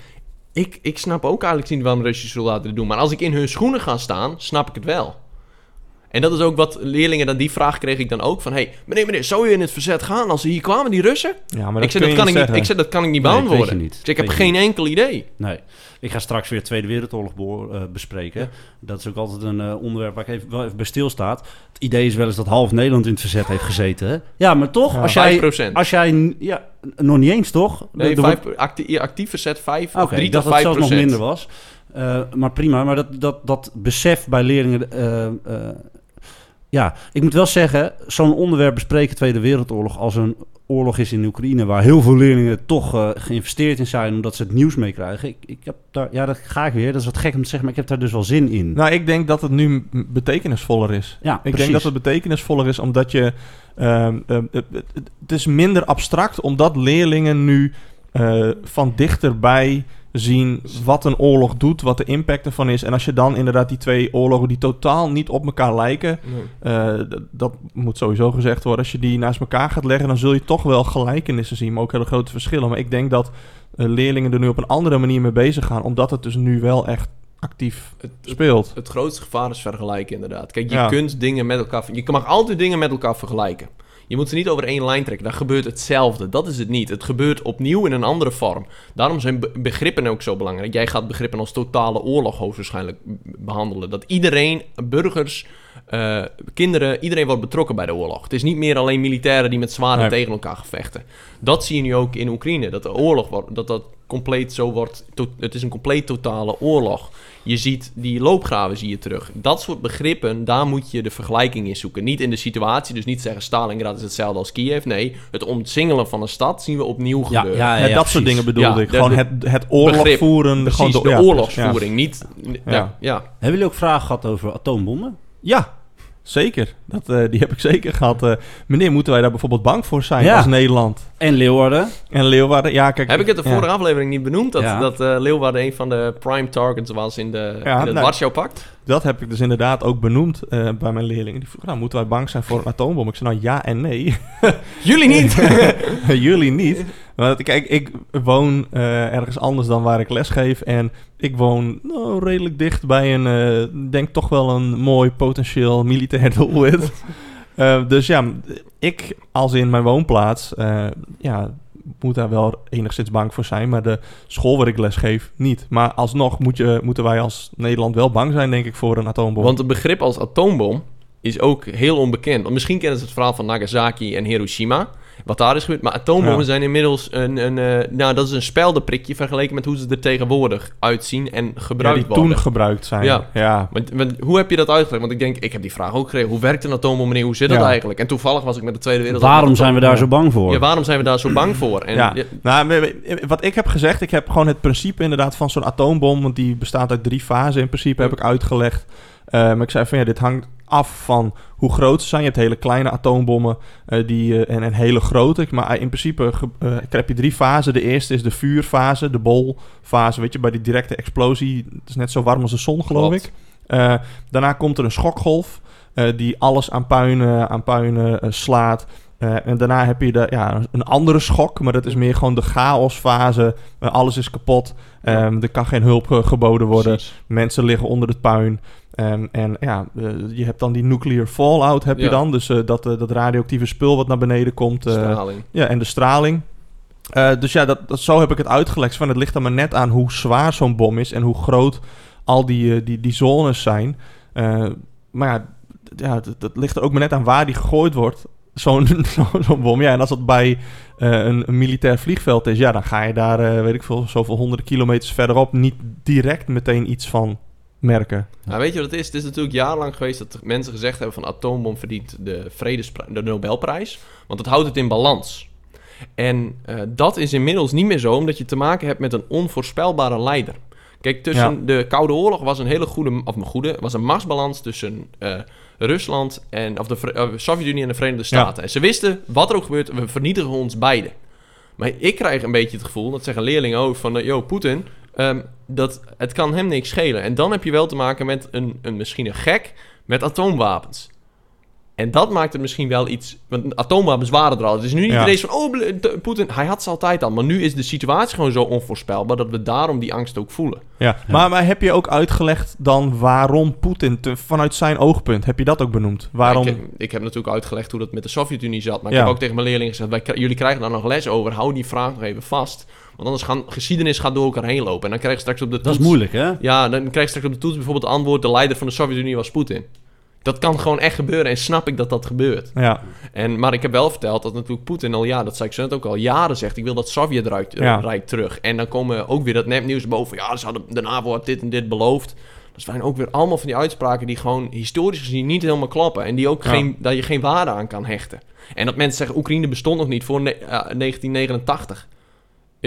S1: ik, ik snap ook eigenlijk niet waarom Russische soldaten dit doen. Maar als ik in hun schoenen ga staan, snap ik het wel. En dat is ook wat leerlingen dan die vraag kreeg ik dan ook van: hey, meneer, meneer, zou je in het verzet gaan als ze hier kwamen, die Russen?
S2: Ja, maar
S1: ik zei dat kan ik niet. Ik zei dat kan ik niet
S3: dat
S1: beantwoorden.
S3: niet.
S1: Ik heb
S3: Weet
S1: geen enkel idee.
S3: Nee. Ik ga straks weer de Tweede Wereldoorlog eh, bespreken. Dat is ook altijd een eh, onderwerp waar ik even, wel even bij stilstaat. Het idee is wel eens dat half Nederland in het verzet heeft gezeten. Hè? Ja, maar toch,
S2: Ja.
S3: als jij...
S1: 5%.
S3: Als jij ja, nog niet eens, toch?
S1: Nee, vijf, actie- actief verzet 5
S3: Oké,
S1: of 3
S3: ik
S1: tot
S3: dacht dat
S1: 5
S3: het zelfs nog minder was. Eh, maar prima, maar dat, dat, dat besef bij leerlingen... ja, ik moet wel zeggen, zo'n onderwerp bespreken Tweede Wereldoorlog... als een oorlog is in Oekraïne... waar heel veel leerlingen toch eh, geïnvesteerd in zijn... omdat ze het nieuws meekrijgen. Ik, ik heb daar, ja, dat ga ik weer. Dat is wat gek om te zeggen, maar ik heb daar dus wel zin in.
S2: Nou, ik denk dat het nu betekenisvoller is.
S3: ja,
S2: Ik
S3: precies.
S2: denk dat het betekenisvoller is omdat je... ehm, ehm, het is minder abstract omdat leerlingen nu eh, van dichterbij zien wat een oorlog doet, wat de impact ervan is. En als je dan inderdaad die twee oorlogen die totaal niet op elkaar lijken...
S1: Nee.
S2: eh, dat moet sowieso gezegd worden. Als je die naast elkaar gaat leggen, dan zul je toch wel gelijkenissen zien, maar ook hele grote verschillen. Maar ik denk dat eh, leerlingen er nu op een andere manier mee bezig gaan, omdat het dus nu wel echt actief
S1: Het, het,
S2: speelt.
S1: het grootste gevaar is vergelijken, inderdaad. Kijk, je
S2: Ja.
S1: kunt dingen met elkaar... Je mag altijd dingen met elkaar vergelijken. Je moet ze niet over één lijn trekken. Dan gebeurt hetzelfde. Dat is het niet. Het gebeurt opnieuw in een andere vorm. Daarom zijn be- begrippen ook zo belangrijk. Jij gaat begrippen als totale oorlog hoogstwaarschijnlijk behandelen. Dat iedereen, burgers, eh, kinderen, iedereen wordt betrokken bij de oorlog. Het is niet meer alleen militairen die met zwaarden
S2: Nee.
S1: tegen elkaar gevechten. Dat zie je nu ook in Oekraïne. Dat de oorlog wordt, dat dat compleet zo wordt. to- het is een compleet totale oorlog. Je ziet die loopgraven zie je terug. Dat soort begrippen, daar moet je de vergelijking in zoeken. Niet in de situatie, dus niet zeggen Stalingrad is hetzelfde als Kiev. Nee, het omsingelen van een stad zien we opnieuw
S3: Ja,
S1: gebeuren.
S3: ja,
S2: Ja,
S3: ja,
S2: dat soort dingen bedoelde
S1: Ja,
S2: ik. Gewoon
S1: de-
S2: het, het oorlog
S1: begrip.
S2: voeren.
S1: Precies,
S2: gewoon
S1: de oorlogsvoering. Niet, ja.
S2: Ja.
S1: Ja.
S3: Hebben jullie ook vragen gehad over atoombommen?
S2: Ja, zeker. Dat, eh, die heb ik zeker gehad. Eh, meneer, moeten wij daar bijvoorbeeld bang voor zijn
S3: Ja.
S2: als Nederland?
S3: En Leeuwarden?
S2: En Leeuwarden? Ja, kijk.
S1: Heb ik het de
S2: ja.
S1: vorige aflevering niet benoemd? Dat,
S3: Ja.
S1: dat eh, Leeuwarden een van de prime targets was in, de,
S2: Ja,
S1: in het
S2: nou-
S1: Warschau-pact?
S2: Dat heb ik dus inderdaad ook benoemd eh, bij mijn leerlingen. Die vroegen, nou, moeten wij bang zijn voor een atoombom? Ik zei, nou ja en nee.
S1: Jullie niet! (laughs)
S2: Jullie niet. Want kijk, ik woon eh, ergens anders dan waar ik lesgeef. En ik woon nou, redelijk dicht bij een, eh, denk toch wel een mooi potentieel militair (laughs) doelwit. Eh, dus ja, ik als in mijn woonplaats, ja, moet daar wel enigszins bang voor zijn. Maar de school waar ik lesgeef niet. Maar alsnog moet je, moeten wij als Nederland wel bang zijn, denk ik, voor een atoombom.
S1: Want het begrip als atoombom is ook heel onbekend. Want misschien kennen ze het verhaal van Nagasaki en Hiroshima. Wat daar is gebeurd. Maar atoombommen
S2: Ja.
S1: zijn inmiddels een... een eh, nou, dat is een speldenprikje vergeleken met hoe ze er tegenwoordig uitzien en
S2: ja,
S1: gebruikt
S2: die
S1: worden.
S2: toen gebruikt zijn.
S1: Ja.
S2: ja.
S1: Want, want hoe heb je dat uitgelegd? Want ik denk, ik heb die vraag ook gekregen. Hoe werkt een atoombom, meneer? Hoe zit dat
S2: Ja.
S1: eigenlijk? En toevallig was ik met de Tweede Wereldoorlog...
S3: Waarom zijn we daar
S2: Ja.
S3: zo bang voor?
S1: Ja, waarom zijn we daar zo bang voor? En,
S2: ja.
S1: ja,
S2: Nou, wat ik heb gezegd, ik heb gewoon het principe inderdaad van zo'n atoombom, want die bestaat uit drie fasen in principe, heb ik uitgelegd. Eh, maar ik zei van ja, dit hangt af van hoe groot ze zijn. Je hebt hele kleine atoombommen eh, die, eh, en, en hele grote. Maar in principe eh, heb je drie fasen. De eerste is de vuurfase, de bolfase. Weet je, bij die directe explosie. Het is net zo warm als de zon, geloof
S1: Klopt.
S2: ik. Eh, daarna komt er een schokgolf. eh, die alles aan puin, eh, aan puin eh, slaat. Eh, en daarna heb je de, ja, een andere schok. Maar dat is meer gewoon de chaosfase. Alles is kapot. Ehm, er kan geen hulp eh, geboden worden.
S1: Precies.
S2: Mensen liggen onder het puin. Ehm, en ja, eh, je hebt dan die nuclear fallout heb je dan. Dus dat, dat radioactieve spul wat naar beneden komt.
S1: Straling.
S2: ja, en de straling. Dus ja, dat, dat, zo heb ik het uitgelegd. Van, het ligt er maar net aan hoe zwaar zo'n bom is... en hoe groot al die, die, die zones zijn. Maar ja, ja dat, dat ligt er ook maar net aan waar die gegooid wordt. Zo'n (laughs) zo, zo'n bom. Ja, en als dat bij eh, een, een militair vliegveld is... ja, dan ga je daar, eh, weet ik veel, zoveel honderden kilometers verderop... niet direct meteen iets van merken.
S1: Nou, weet je wat het is? Het is natuurlijk jarenlang geweest dat mensen gezegd hebben van atoombom verdient de, vredesprijs, de Nobelprijs. Want het houdt het in balans. En eh, dat is inmiddels niet meer zo, omdat je te maken hebt met een onvoorspelbare leider. Kijk, tussen
S2: Ja.
S1: de Koude Oorlog was een hele goede, of een goede, was een machtsbalans tussen eh, Rusland en, of de eh, Sovjet-Unie en de Verenigde
S2: Ja.
S1: Staten. En ze wisten, wat er ook gebeurt, we vernietigen ons beiden. Maar ik krijg een beetje het gevoel, dat zeggen leerlingen ook, van, eh, yo, Poetin, ehm, dat het kan hem niks schelen. En dan heb je wel te maken met een, een misschien een gek met atoomwapens. En dat maakt het misschien wel iets... Want atoomwapens waren er al. Het is nu niet
S2: Ja.
S1: van... Oh, Poetin, hij had ze altijd al. Maar nu is de situatie gewoon zo onvoorspelbaar... dat we daarom die angst ook voelen.
S2: Ja. Maar, maar heb je ook uitgelegd dan waarom Poetin... te- vanuit zijn oogpunt, heb je dat ook benoemd? Waarom...
S1: Ik, heb- ik heb natuurlijk uitgelegd hoe dat met de Sovjet-Unie zat. Maar
S2: Ja.
S1: ik heb ook tegen mijn leerlingen gezegd... Wij, jullie krijgen daar nog les over. Hou die vraag nog even vast. Want anders gaan geschiedenis gaat door elkaar heen lopen. En dan krijg je straks op de
S3: Dat is
S1: toets-
S3: moeilijk, hè?
S1: Ja, dan krijg je straks op de toets bijvoorbeeld het antwoord... de leider van de Sovjet-Unie was Poetin. Dat kan gewoon echt gebeuren. En snap ik dat dat gebeurt.
S2: Ja,
S1: En, maar ik heb wel verteld dat natuurlijk Poetin al, ja, dat zei ik zo net ook al, jaren zegt... ik wil dat Sovjetrijk
S2: Ja.
S1: Rijk terug. En dan komen ook weer dat nepnieuws boven... ja, ze hadden, de NAVO had dit en dit beloofd. Dat zijn ook weer allemaal van die uitspraken... die gewoon historisch gezien niet helemaal kloppen. En die ook
S2: Ja.
S1: geen, dat je geen waarde aan kan hechten. En dat mensen zeggen, Oekraïne bestond nog niet voor eh, 1989.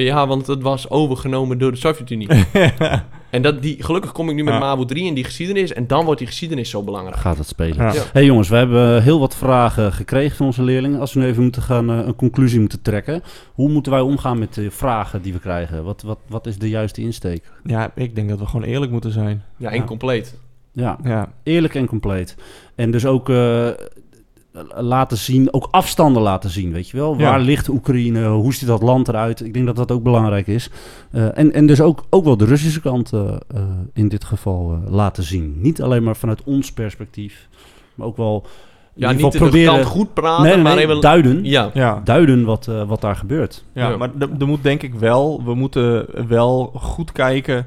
S1: Ja, want het was overgenomen door de Sovjet-Unie. (laughs) en dat, die, gelukkig kom ik nu met
S2: Ja.
S1: MAVO 3 in die geschiedenis... en dan wordt die geschiedenis zo belangrijk.
S3: Gaat het spelen.
S2: Ja.
S1: Ja.
S3: hey jongens, we hebben heel wat vragen gekregen van onze leerlingen. Als we nu even moeten gaan, eh, een conclusie moeten trekken. Hoe moeten wij omgaan met de vragen die we krijgen? Wat, wat, wat is de juiste insteek?
S2: ja, ik denk dat we gewoon eerlijk moeten zijn.
S1: Ja, incompleet.
S3: Ja,
S2: Ja,
S3: eerlijk en compleet. En dus ook eh, laten zien, ook afstanden laten zien, weet je wel.
S2: Ja.
S3: Waar ligt Oekraïne? Hoe ziet dat land eruit? Ik denk dat dat ook belangrijk is. Eh, en, en dus ook, ook wel de Russische kant eh, eh, in dit geval eh, laten zien. Niet alleen maar vanuit ons perspectief, maar ook wel in
S1: Ja,
S3: ieder
S1: niet
S3: geval
S1: de kant goed praten,
S3: nee, nee,
S1: maar even...
S3: duiden,
S1: Ja,
S2: ja.
S3: duiden wat, eh, wat daar gebeurt.
S2: Ja,
S1: Ja.
S2: maar er er moet denk ik wel, we moeten wel goed kijken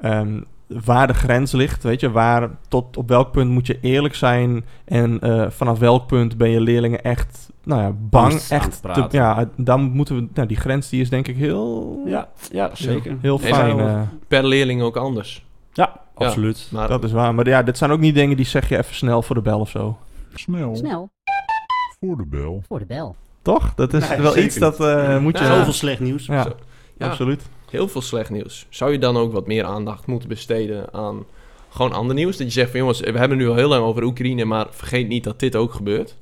S2: ehm, waar de grens ligt. Weet je, waar, tot op welk punt moet je eerlijk zijn en eh, vanaf welk punt ben je leerlingen echt, nou ja, bang.
S3: Angst
S2: echt te- ja, dan moeten we, nou, die grens die is denk ik heel,
S3: Ja, ja zeker.
S2: heel fijn. eh,
S1: per leerling ook anders.
S3: Ja, absoluut.
S1: Maar
S2: dat is waar. Maar ja, dit zijn ook niet dingen die zeg je even snel voor de bel of zo.
S5: Snel
S4: Snel
S5: voor de bel.
S4: voor de bel.
S2: Toch? Dat is
S3: Nee,
S2: wel
S3: zeker
S2: iets dat eh, moet je...
S1: Ja.
S3: Zoveel slecht nieuws.
S2: Ja,
S1: Zo. Ja.
S2: absoluut.
S1: Heel veel slecht nieuws. Zou je dan ook wat meer aandacht moeten besteden aan gewoon ander nieuws? Dat je zegt van jongens, we hebben nu al heel lang over Oekraïne, maar vergeet niet dat dit ook gebeurt.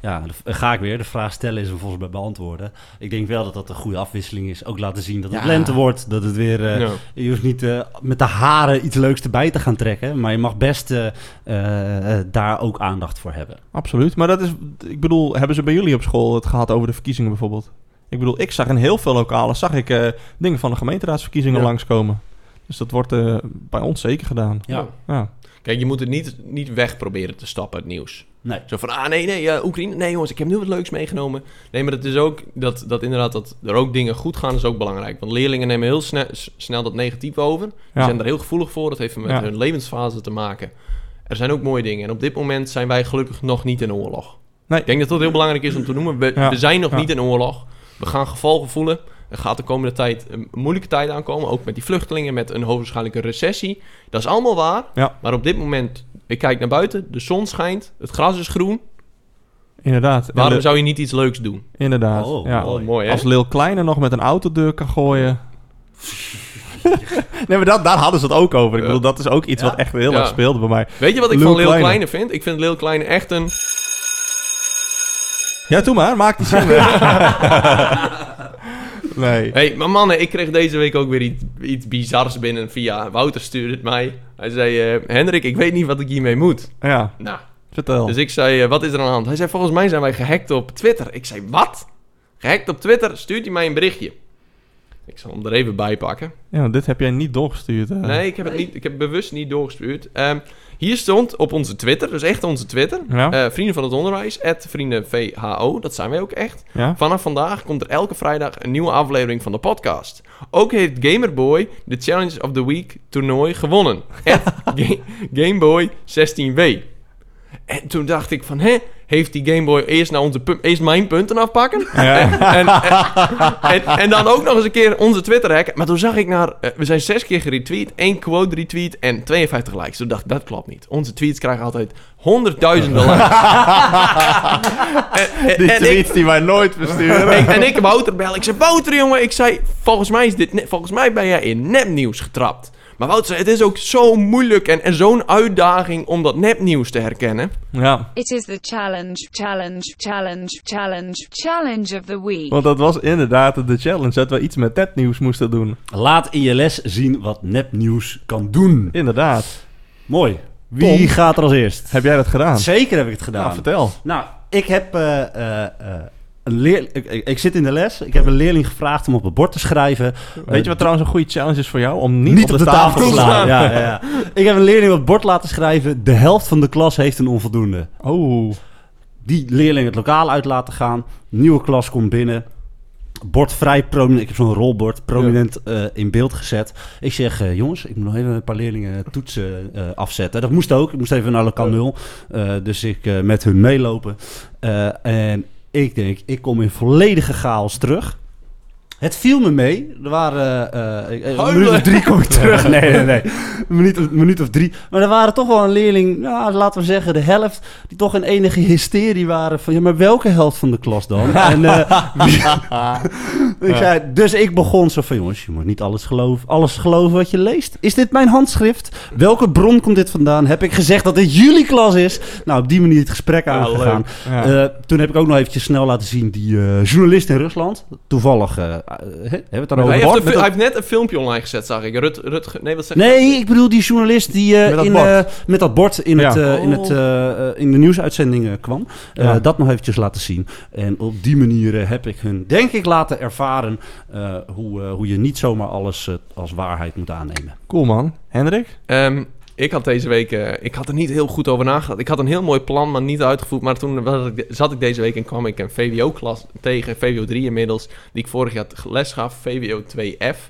S3: Ja, de- ga ik weer. De vraag stellen is hem volgens mij beantwoorden. Ik denk wel dat dat een goede afwisseling is. Ook laten zien dat het
S1: Ja.
S3: lente wordt. Dat het weer... eh,
S1: Ja.
S3: Je hoeft niet eh, met de haren iets leuks erbij te gaan trekken. Maar je mag best eh, eh, eh, daar ook aandacht voor hebben.
S2: Absoluut. Maar dat is, ik bedoel, hebben ze bij jullie op school het gehad over de verkiezingen bijvoorbeeld? Ik bedoel, ik zag in heel veel lokalen, zag ik eh, dingen van de gemeenteraadsverkiezingen
S1: Ja.
S2: langskomen. Dus dat wordt eh, bij ons zeker gedaan.
S3: Ja.
S2: Ja.
S1: Kijk, je moet het niet, niet weg proberen te stappen, het nieuws.
S3: Nee.
S1: Zo van, ah nee, nee, eh, Oekraïne, nee jongens, ik heb nu wat leuks meegenomen. Nee, maar het is ook dat, dat inderdaad dat er ook dingen goed gaan, is ook belangrijk. Want leerlingen nemen heel snel, snel dat negatief over.
S2: Ja.
S1: zijn daar heel gevoelig voor, dat heeft met
S2: Ja.
S1: hun levensfase te maken. Er zijn ook mooie dingen. En op dit moment zijn wij gelukkig nog niet in oorlog.
S2: Nee.
S1: Ik denk dat dat heel belangrijk is om te noemen. We,
S2: Ja.
S1: we zijn nog
S2: Ja.
S1: niet in oorlog. We gaan gevolgen voelen. Er gaat de komende tijd een moeilijke tijd aankomen. Ook met die vluchtelingen, met een hoogwaarschijnlijke recessie. Dat is allemaal waar.
S2: Ja.
S1: Maar op dit moment, ik kijk naar buiten. De zon schijnt. Het gras is groen.
S2: Inderdaad.
S1: Waarom
S2: de-
S1: zou je niet iets leuks doen?
S2: Inderdaad.
S3: Oh,
S2: ja.
S3: mooi.
S2: Als Lil Kleine nog met een autodeur kan gooien. (laughs) Nee, maar dat, daar hadden ze het ook over. Ik bedoel, dat is ook iets
S3: Ja.
S2: wat echt heel
S1: Ja.
S2: erg speelde bij mij.
S1: Weet je wat ik
S2: Lil
S1: van Lil
S2: Kleine.
S1: Kleine vind? Ik vind Lil Kleine echt een...
S2: Ja, doe maar. Maak die zin. (laughs) nee.
S1: hey, maar mannen, ik kreeg deze week ook weer iets, iets bizars binnen via... Wouter stuurde het mij. Hij zei, eh, Hendrik, ik weet niet wat ik hiermee moet.
S2: Ja,
S1: Nou,
S2: vertel.
S1: dus ik zei, eh, wat is er aan de hand? Hij zei, volgens mij zijn wij gehackt op Twitter. Ik zei, wat? Gehackt op Twitter? Stuurt hij mij een berichtje? Ik zal hem er even bij pakken.
S2: Ja, dit heb jij niet doorgestuurd. hè?
S1: Nee, ik heb het, niet, ik heb bewust niet doorgestuurd. Ehm, hier stond op onze Twitter, dus echt onze Twitter...
S2: Ja,
S1: eh, vrienden van het onderwijs, vrienden VHO, dat zijn wij ook echt.
S2: ja.
S1: Vanaf vandaag komt er elke vrijdag een nieuwe aflevering van de podcast. Ook heeft Gamerboy de Challenge of the Week toernooi gewonnen. (laughs) At Ga- Gameboy 16W. En toen dacht ik van, hè, heeft die Gameboy eerst, naar onze eerst mijn punten afpakken? (laughs)
S2: Ja.
S1: En, en, en, en dan ook nog eens een keer onze Twitter hacken. Maar toen zag ik naar, eh, we zijn zes keer geretweet, één quote retweet en 52 likes. Toen dacht ik, dat klopt niet. Onze tweets krijgen altijd honderdduizenden (laughs) likes.
S2: Die
S1: ik-
S2: tweets die wij nooit versturen.
S1: ik, en ik Wouter bel. Ik zei, Wouter jongen, ik zei, volgens mij, is dit volgens mij ben jij in nepnieuws getrapt. Maar Wouter het is ook zo moeilijk en, en zo'n uitdaging om dat nepnieuws te herkennen.
S2: ja,
S4: It is the challenge, challenge, challenge, challenge, challenge of the week.
S2: want dat was inderdaad de challenge. Dat we iets met netnieuws moesten doen.
S3: Laat in je les zien wat nepnieuws kan doen.
S2: Inderdaad.
S3: Mooi. Wie
S2: Tom.
S3: gaat er als eerst?
S2: Heb jij dat gedaan?
S3: Zeker heb ik het gedaan.
S2: Nou, vertel.
S3: Nou, ik heb eh, eh, eh, een leer... Ik, ik, zit in de les. Ik heb een leerling gevraagd om op het bord te schrijven.
S2: Weet je wat trouwens een goede challenge is voor jou? Om niet,
S3: niet, op de tafel te slaan. Ja, ja, ja. Ik heb een leerling op het bord laten schrijven. De helft van de klas heeft een onvoldoende.
S2: Oh,
S3: Die leerling het lokaal uit laten gaan. Nieuwe klas komt binnen. Bord vrij prominent. Ik heb zo'n rolbord prominent eh, in beeld gezet. Ik zeg, eh, jongens, ik moet nog even een paar leerlingen toetsen eh, afzetten. Dat moest ook. Ik moest even naar lokaal nul. Dus ik met hun meelopen. En ik denk, ik kom in volledige chaos terug. Het viel me mee. Er waren eh, eh, een
S1: Huilen.
S3: minuut of drie kom ik terug. (laughs) Nee, nee, nee. Een minuut, een minuut of drie. Maar er waren toch wel een leerling, nou, laten we zeggen de helft, die toch in enige hysterie waren van, ja, maar welke helft van de klas dan? (laughs) En, eh, (laughs) ik zei, dus ik begon zo van, jongens, je moet niet alles geloven, alles geloven wat je leest. Is dit mijn handschrift? Welke bron komt dit vandaan? Heb ik gezegd dat dit jullie klas is? Nou, op die manier het gesprek
S1: Ja,
S3: aangegaan.
S2: ja.
S3: Eh, toen heb ik ook nog eventjes snel laten zien die eh, journalist in Rusland. Toevallig, eh, eh, hebben we het dan over
S1: Hij
S3: bord
S1: heeft,
S3: met
S1: een,
S3: dat-
S1: hij heeft net een filmpje online gezet, zag ik. Rut, Rut, nee, wat zeg je?
S3: Nee, ik bedoel die journalist die eh,
S2: Met dat
S3: in,
S2: bord.
S3: eh, met dat bord in,
S2: Ja.
S3: het, eh, in, het, eh, eh, in de nieuwsuitzending eh, kwam. Eh,
S2: Ja.
S3: Dat nog eventjes laten zien. En op die manier eh, heb ik hun, denk ik, laten ervaren eh, hoe, eh, hoe je niet zomaar alles eh, als waarheid moet aannemen.
S2: Cool man. Hendrik?
S1: Ehm, ik had deze week, eh, ik had er niet heel goed over nagedacht. Ik had een heel mooi plan, maar niet uitgevoerd. Maar toen zat ik deze week en kwam ik een VWO-klas tegen, VWO 3 inmiddels, die ik vorig jaar les gaf, VWO 2F.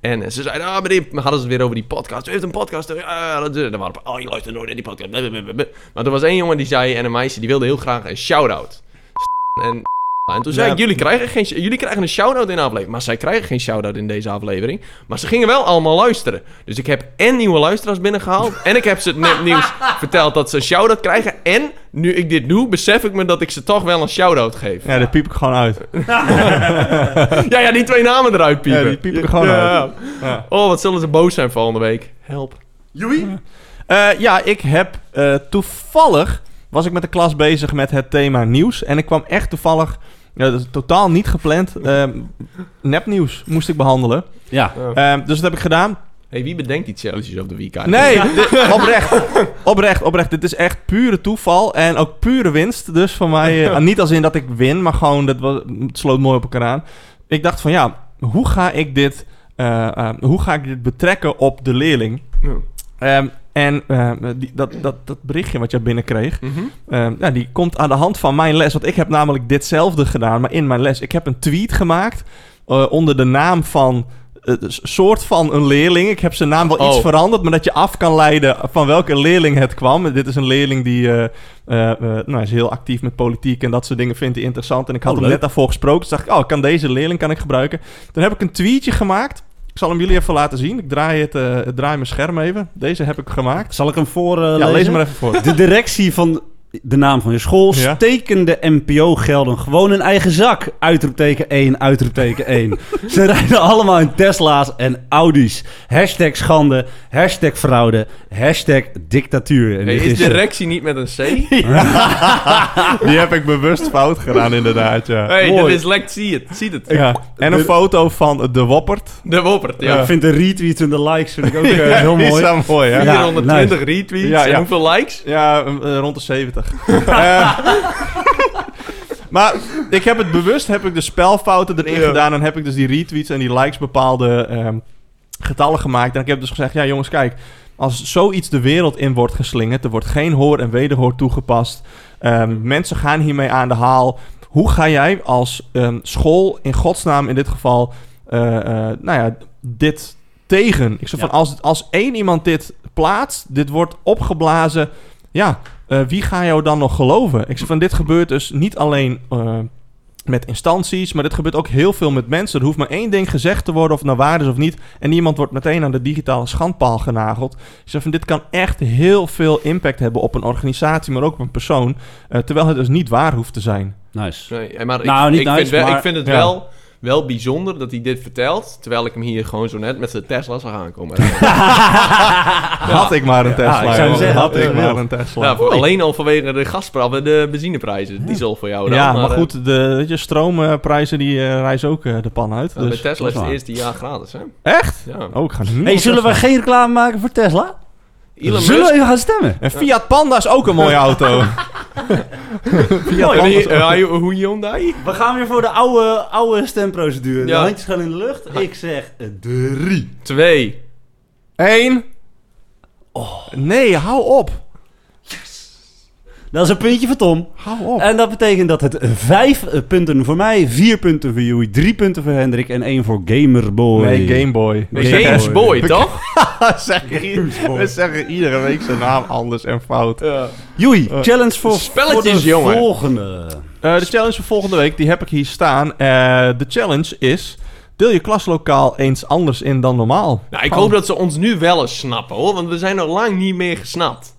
S1: En eh, ze zeiden, ah, meneer, hadden ze het weer over die podcast. U heeft een podcast. Ja, dat. Dan waren oh, je luistert nooit naar die podcast. Maar er was één jongen die zei, en een meisje, die wilde heel graag een shout-out. En, en toen zei
S2: Ja.
S1: ik, jullie krijgen, geen, jullie krijgen een shout-out in de aflevering. Maar zij krijgen geen shout-out in deze aflevering. Maar ze gingen wel allemaal luisteren. Dus ik heb en nieuwe luisteraars binnengehaald. en ik heb ze het net nieuws (laughs) verteld dat ze een shout-out krijgen. En nu ik dit doe, besef ik me dat ik ze toch wel een shout-out geef.
S2: Ja, dat piep ik gewoon uit. (laughs)
S1: Ja, ja, die twee namen eruit piepen.
S2: Ja, die piepen er gewoon
S1: Ja.
S2: uit. Ja.
S1: Oh, wat zullen ze boos zijn volgende week. Help.
S3: Joei?
S2: Eh, ja, ik heb eh, toevallig... was ik met de klas bezig met het thema nieuws. En ik kwam echt toevallig... ja, dat is totaal niet gepland. eh, nepnieuws moest ik behandelen.
S3: Ja.
S2: Eh, dus dat heb ik gedaan.
S1: hey, wie bedenkt die challenges op de weekend?
S2: Nee, dit- oprecht. Oprecht, oprecht. Dit is echt pure toeval en ook pure winst. Dus voor mij, (laughs) eh, niet als in dat ik win, maar gewoon, dat was, het sloot mooi op elkaar aan. Ik dacht van ja, hoe ga ik dit, eh, eh, hoe ga ik dit betrekken op de leerling?
S1: Ja.
S2: En eh, die, dat, dat, dat berichtje wat jij binnenkreeg,
S1: Mhm.
S2: Ehm, ja, die komt aan de hand van mijn les. Want ik heb namelijk ditzelfde gedaan, maar in mijn les. Ik heb een tweet gemaakt eh, onder de naam van... eh, een soort van een leerling. Ik heb zijn naam wel iets
S1: Oh.
S2: veranderd, maar dat je af kan leiden van welke leerling het kwam. Dit is een leerling die eh, eh, eh, nou, is heel actief met politiek en dat soort dingen vindt hij interessant. En ik had
S3: Oh,
S2: hem net daarvoor gesproken. Dus dacht ik, oh, kan deze leerling kan ik gebruiken. Toen heb ik een tweetje gemaakt. Ik zal hem jullie even laten zien. Ik draai, het, eh, draai mijn scherm even. Deze heb ik gemaakt.
S3: Zal ik hem voor eh,
S2: ja,
S3: lezen?
S2: lees hem maar even voor.
S3: De directie van de naam van je school.
S2: Ja.
S3: Steken de NPO-gelden gewoon in eigen zak. Uitroepteken 1, uitroepteken 1. Ze (laughs) rijden allemaal in Tesla's en Audi's. Hashtag schande, hashtag fraude, hashtag dictatuur. En
S1: Hey, is directie niet met een C? (laughs) (laughs)
S2: Die heb ik bewust fout gedaan, inderdaad, ja.
S1: hey,
S3: Mooi.
S1: dit is lekt, zie het, zie het.
S2: ja. En een foto van de Woppert.
S1: De Woppert, ja.
S3: Ik vind de retweets en de likes vind ik ook eh, heel
S2: Die
S3: mooi.
S2: zijn mooi, hè?
S3: Ja.
S1: 420 retweets
S2: Ja, ja.
S1: en hoeveel likes?
S2: Ja, eh, rond de 70. Eh, (laughs) maar ik heb het bewust, heb ik de spelfouten erin
S1: Ja.
S2: gedaan. En heb ik dus die retweets en die likes bepaalde ehm, getallen gemaakt. En ik heb dus gezegd, ja jongens, kijk. Als zoiets de wereld in wordt geslingerd, er wordt geen hoor en wederhoor toegepast. ehm, mensen gaan hiermee aan de haal. Hoe ga jij als ehm, school, in godsnaam in dit geval, eh, eh, nou ja, dit tegen? Ik zeg
S3: Ja.
S2: van, als, als één iemand dit plaatst, dit wordt opgeblazen, ja, eh, wie ga jou dan nog geloven? Ik zeg van, dit gebeurt dus niet alleen eh, met instanties, maar dit gebeurt ook heel veel met mensen. Er hoeft maar één ding gezegd te worden, of het nou waar is of niet, en iemand wordt meteen aan de digitale schandpaal genageld. Ik zeg van, dit kan echt heel veel impact hebben op een organisatie, maar ook op een persoon, eh, terwijl het dus niet waar hoeft te zijn.
S3: Nice.
S1: Nee, maar
S3: Nou,
S1: ik,
S3: niet
S1: ik,
S3: nice,
S1: vind
S3: maar-
S1: ik vind het
S2: Ja.
S1: wel, wel bijzonder dat hij dit vertelt, terwijl ik hem hier gewoon zo net met zijn Tesla zag aankomen. (laughs)
S2: Had ik maar een Tesla.
S3: ik zou
S2: joh.
S3: zeggen,
S2: had ik
S3: ik
S2: maar een Tesla.
S1: voor- alleen al vanwege de gasprijs en de benzineprijzen. Diesel voor jou dan.
S2: ja, maar
S1: eh,
S2: goed, de weet je, stroomprijzen die eh, reizen ook eh, de pan uit.
S1: nou,
S2: Dus.
S1: bij Tesla is het eerste jaar gratis, hè?
S2: Echt?
S1: Ja.
S2: Oh, ik ga nu
S3: Hey, zullen we geen reclame maken voor Tesla?
S1: Elon
S3: Zullen
S1: Musk...
S3: we even gaan stemmen?
S2: En Fiat Panda is ook een mooie auto. (laughs) Fiat
S1: Oh,
S2: Panda
S1: die,
S2: is ook-
S1: eh, hoe Hyundai?
S3: We gaan weer voor de oude, oude stemprocedure. De
S1: Ja.
S3: handjes gaan in de lucht. Ik zeg eh, drie.
S1: Twee.
S2: Eén. Nee, hou op.
S3: Dat is een puntje voor Tom.
S2: Hou op.
S3: En dat betekent dat het vijf eh, punten voor mij, vier punten voor Joey, drie punten voor Hendrik en één voor Gamerboy.
S2: Nee, Game Boy.
S1: Nee, James Boy, toch? (laughs)
S2: We zeggen, we zeggen iedere week zijn naam anders en fout.
S1: Ja.
S3: Joey,
S2: Eh,
S3: challenge voor,
S1: spelletjes,
S3: voor de
S1: jongen.
S3: volgende.
S2: Eh, de challenge voor volgende week, die heb ik hier staan. Eh, de challenge is... Deel je klaslokaal eens anders in dan normaal.
S1: Nou, ik hoop dat ze ons nu wel eens snappen, hoor. Want we zijn nog lang niet meer gesnapt.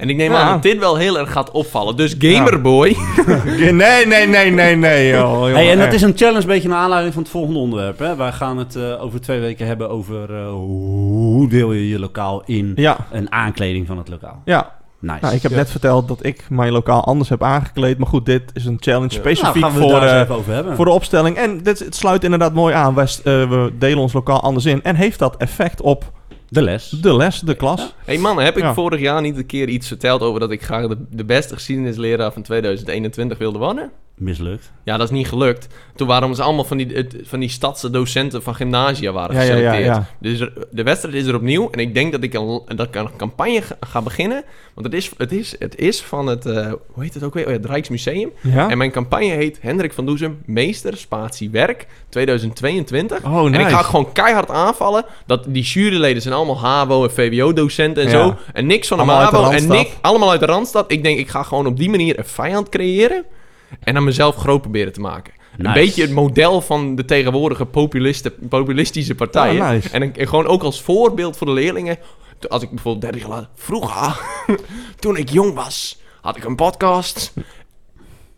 S1: En ik neem
S2: Ja.
S1: aan dat dit wel heel erg gaat opvallen. Dus Gamerboy... (laughs)
S2: Nee, nee, nee, nee, nee. Joh,
S3: Hey, en dat is een challenge een beetje naar aanleiding van het volgende onderwerp. Hè? Wij gaan het eh, over twee weken hebben over eh, hoe deel je je lokaal in
S2: Ja,
S3: een aankleding van het lokaal.
S2: ja.
S3: Nice.
S2: Nou, ik heb
S1: Ja.
S2: net verteld dat ik mijn lokaal anders heb aangekleed. Maar goed, dit is een challenge
S1: Ja.
S2: specifiek
S3: nou, we
S2: voor, eh,
S3: hebben.
S2: voor de opstelling. En dit, het sluit inderdaad mooi aan. Wij, eh, we delen ons lokaal anders in. En heeft dat effect op
S3: de les.
S2: de les, de klas?
S1: hey mannen, heb ik
S2: Ja.
S1: vorig jaar niet een keer iets verteld over dat ik graag de, de beste geschiedenisleraar van 2021 wilde worden?
S3: Mislukt.
S1: Ja, dat is niet gelukt. Toen waren ze allemaal van die, het- van die stadse docenten van gymnasia waren
S2: Ja, ja, ja,
S1: geselecteerd.
S2: ja.
S1: Dus er- de wedstrijd is er opnieuw. En ik denk dat ik een, dat ik een campagne ga, ga beginnen. Want het is, het is, het is van het, eh, hoe heet het ook weer? Oh ja, het Rijksmuseum.
S2: Ja?
S1: En mijn campagne heet Hendrik van Doezem, meester, spatie, werk, 2022.
S2: Oh,
S1: En ik
S2: nice.
S1: ga gewoon keihard aanvallen dat die juryleden zijn allemaal HAVO en VWO-docenten en
S2: Ja.
S1: zo. En niks van de MAVO en niks, allemaal uit de Randstad. Ik denk, ik ga gewoon op die manier een vijand creëren en dan mezelf groot proberen te maken. Een beetje het model van de tegenwoordige populisten, populistische partijen.
S2: Nice.
S1: en, en gewoon ook als voorbeeld voor de leerlingen. Als ik bijvoorbeeld 30 jaar later... Vroeger, (laughs) toen ik jong was, had ik een podcast.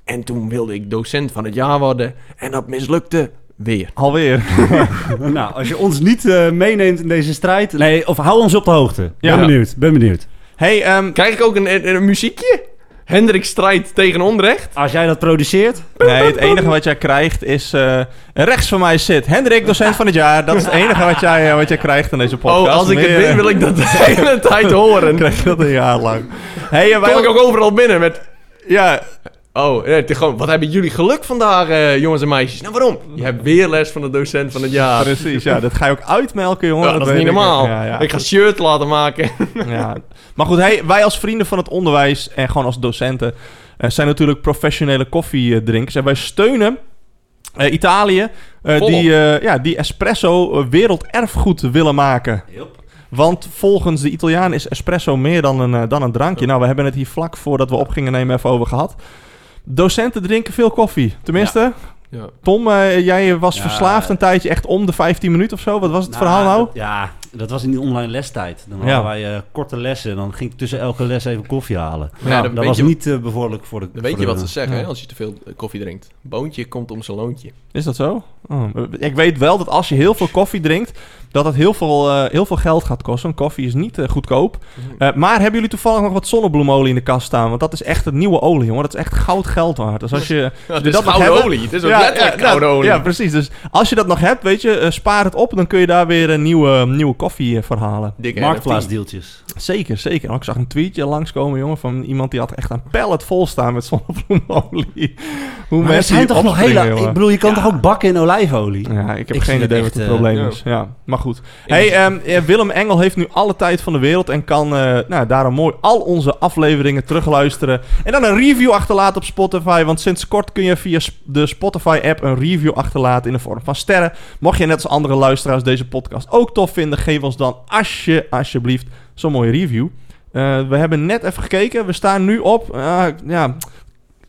S1: En toen wilde ik docent van het jaar worden. En dat mislukte weer.
S2: Alweer. (laughs)
S3: nou, als je ons niet eh, meeneemt in deze strijd... Nee, of hou ons op de hoogte.
S2: Ja.
S3: Ben benieuwd, ben benieuwd.
S2: hey, ehm,
S1: Krijg ik ook een, een, een muziekje? Hendrik strijdt tegen onrecht.
S3: Als jij dat produceert...
S2: nee, het enige wat jij krijgt is... eh, rechts van mij zit Hendrik, docent van het jaar. Dat is het enige wat jij, eh, wat jij krijgt in deze podcast.
S1: Oh, als ik het win,
S2: eh,
S1: wil ik dat de hele (laughs) tijd horen.
S2: krijg je dat een jaar lang. Hey, en wij
S1: Kom ik ook overal binnen met...
S2: Ja,
S1: Oh, nee, het is gewoon, wat hebben jullie geluk vandaag, eh, jongens en meisjes? Nou, waarom? Je hebt weer les van de docent van het jaar.
S2: precies. Ja, dat ga je ook uitmelken, jongen.
S1: Ja, dat is niet
S2: ik.
S1: normaal.
S2: Ja, ja.
S1: Ik ga shirt laten maken.
S2: Ja. (laughs) Maar goed, hey, wij als vrienden van het onderwijs en gewoon als docenten eh, zijn natuurlijk professionele koffiedrinkers. En wij steunen eh, Italië, eh, die, eh, ja, die espresso werelderfgoed willen maken. Want volgens de Italiaan is espresso meer dan een, dan een drankje. Nou, we hebben het hier vlak voordat we op gingen nemen even over gehad. Docenten drinken veel koffie. Tenminste,
S1: Ja.
S2: Tom, jij was
S3: Ja.
S2: verslaafd een tijdje echt om de 15 minuten of zo. Wat was het
S3: Nou,
S2: verhaal nou?
S3: dat- Ja, Dat was in die online lestijd. Dan
S2: Ja.
S3: hadden wij eh, korte lessen. En dan ging ik tussen elke les even koffie halen.
S1: Ja,
S3: dat was
S1: je-
S3: niet eh, bevorderlijk voor de
S1: Dan weet je wat ze zeggen
S2: ja.
S1: hè, als je te veel eh, koffie drinkt. Boontje komt om zijn loontje.
S2: Is dat zo? Oh, ik weet wel dat als je heel veel koffie drinkt, dat het heel veel, eh, heel veel geld gaat kosten. Want koffie is niet eh, goedkoop. Eh, maar hebben jullie toevallig nog wat zonnebloemolie in de kast staan? Want dat is echt het nieuwe olie, jongen. Dat is echt goud geld waard. Dus als je, (laughs)
S1: Ja,
S2: als
S1: het
S2: je
S1: is
S2: dat nog
S1: gouden
S2: hebben-
S1: olie. Het is ook
S2: Ja,
S1: letterlijk
S2: ja,
S1: gouden
S2: ja,
S1: olie.
S2: Ja, precies. Dus als je dat nog hebt, weet je, spaar het op. Dan kun je daar weer een nieuwe, nieuwe koffie verhalen.
S1: Dikke
S3: Marktplaatsdeeltjes.
S2: Zeker, zeker. Oh, Ik zag een tweetje langskomen, jongen, van iemand die had echt een pallet vol staan met zonnebloemolie. (laughs) Hoe
S3: Maar er
S2: mensen
S3: zijn toch nog hele...
S2: jongen.
S3: Ik bedoel, je kan toch ook bakken in olijfolie?
S2: Ja, ik heb
S3: Ik
S2: geen idee wat het probleem is. Ja, maar goed. Hey, ehm, Willem Engel heeft nu alle tijd van de wereld en kan eh, nou, daarom mooi al onze afleveringen terugluisteren. En dan een review achterlaten op Spotify. Want sinds kort kun je via de Spotify-app een review achterlaten in de vorm van sterren. Mocht je net als andere luisteraars deze podcast ook tof vinden, geef ons dan alsje, alsjeblieft zo'n mooie review. Eh, we hebben net even gekeken. We staan nu op. eh, ja,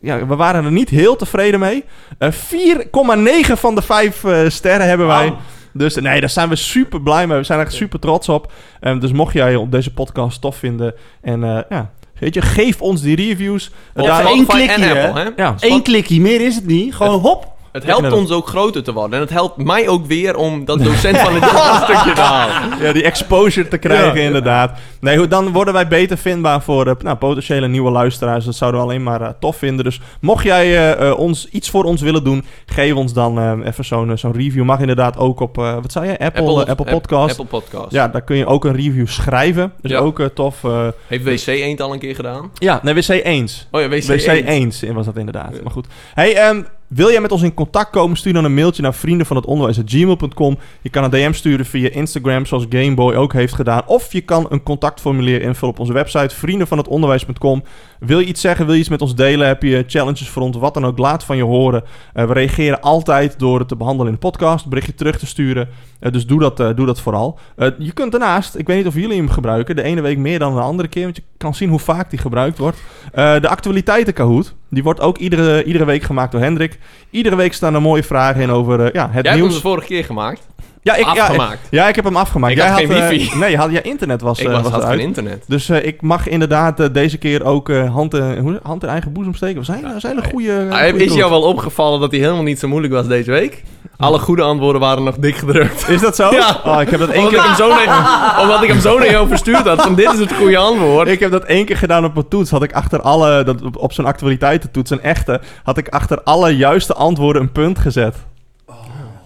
S2: ja, we waren er niet heel tevreden mee. Eh 4,9 van de 5 eh, sterren hebben wij. Dus nee, daar zijn we super blij mee. We zijn echt super trots op. Ehm, dus mocht jij op deze podcast tof vinden en eh, ja, weet je, geef ons die reviews. Daar-
S3: één klikje, hè?
S1: Apple, hè?
S2: ja,
S3: Eén klikje, meer is het niet. Gewoon hop.
S1: Het helpt ons ook groter te worden. En het helpt mij ook weer om dat docent van het (laughs) stukje te halen.
S2: ja, die exposure te krijgen,
S1: Ja.
S2: inderdaad. Nee, goed, dan worden wij beter vindbaar voor eh, nou, potentiële nieuwe luisteraars. Dat zouden we alleen maar eh, tof vinden. Dus mocht jij eh, ons, iets voor ons willen doen, geef ons dan even zo'n zo'n review. Mag inderdaad ook op, wat zei je, Apple, Apple, Apple
S1: App-
S2: Podcast.
S1: Apple Podcast.
S2: Ja, daar kun je ook een review schrijven. Dus
S1: Ja.
S2: ook tof.
S1: Heeft WC Eend al een keer gedaan?
S2: ja, nee, WC eens.
S1: Oh ja, WC,
S2: WC
S1: Eend.
S2: eens was dat inderdaad.
S1: Ja.
S2: Maar goed. Hey, ehm, wil jij met ons in contact komen? Stuur dan een mailtje naar vrienden van het onderwijs.gmail.com. Je kan een DM sturen via Instagram, zoals Gameboy ook heeft gedaan. Of je kan een contactformulier invullen op onze website, vriendenvanhetonderwijs.com. Wil je iets zeggen, wil je iets met ons delen? Heb je challenges voor ons? Wat dan ook, laat van je horen. Eh, we reageren altijd door het te behandelen in de podcast, een berichtje terug te sturen. Eh, dus doe dat, eh, doe dat vooral. Je kunt daarnaast, ik weet niet of jullie hem gebruiken, de ene week meer dan de andere keer, want je kan zien hoe vaak die gebruikt wordt. De actualiteiten Kahoot, die wordt ook iedere, iedere week gemaakt door Hendrik. Iedere week staan er mooie vragen in over ja, het
S1: Jij hebt hem
S2: nieuws.
S1: de vorige keer gemaakt.
S2: Ja, ik, ja,
S1: Afgemaakt.
S2: ja, ik heb hem afgemaakt.
S1: Ik
S2: Jij
S1: had geen
S2: eh,
S1: wifi.
S2: nee, je had, ja, internet was, (laughs)
S1: ik
S2: eh,
S1: was,
S2: was
S1: had geen internet.
S2: Dus eh, ik mag inderdaad deze keer ook hand, in- hoe- hand in eigen boezem steken. We zijn, we zijn een goede.
S1: Ah,
S2: goede
S1: is jou wel opgevallen dat hij helemaal niet zo moeilijk was deze week? Alle goede antwoorden waren nog dik gedrukt.
S2: Is dat zo? (laughs)
S1: Ja.
S2: Oh, ik heb dat één
S1: Omdat ik,
S2: keer...
S1: hem zo naar, omdat ik hem zo naar jou verstuurd had. Van dit is het goede antwoord.
S2: Ik heb dat één keer gedaan op een toets. Had ik achter alle, dat, op, op zo'n actualiteitentoets, een echte, had ik achter alle juiste antwoorden een punt gezet.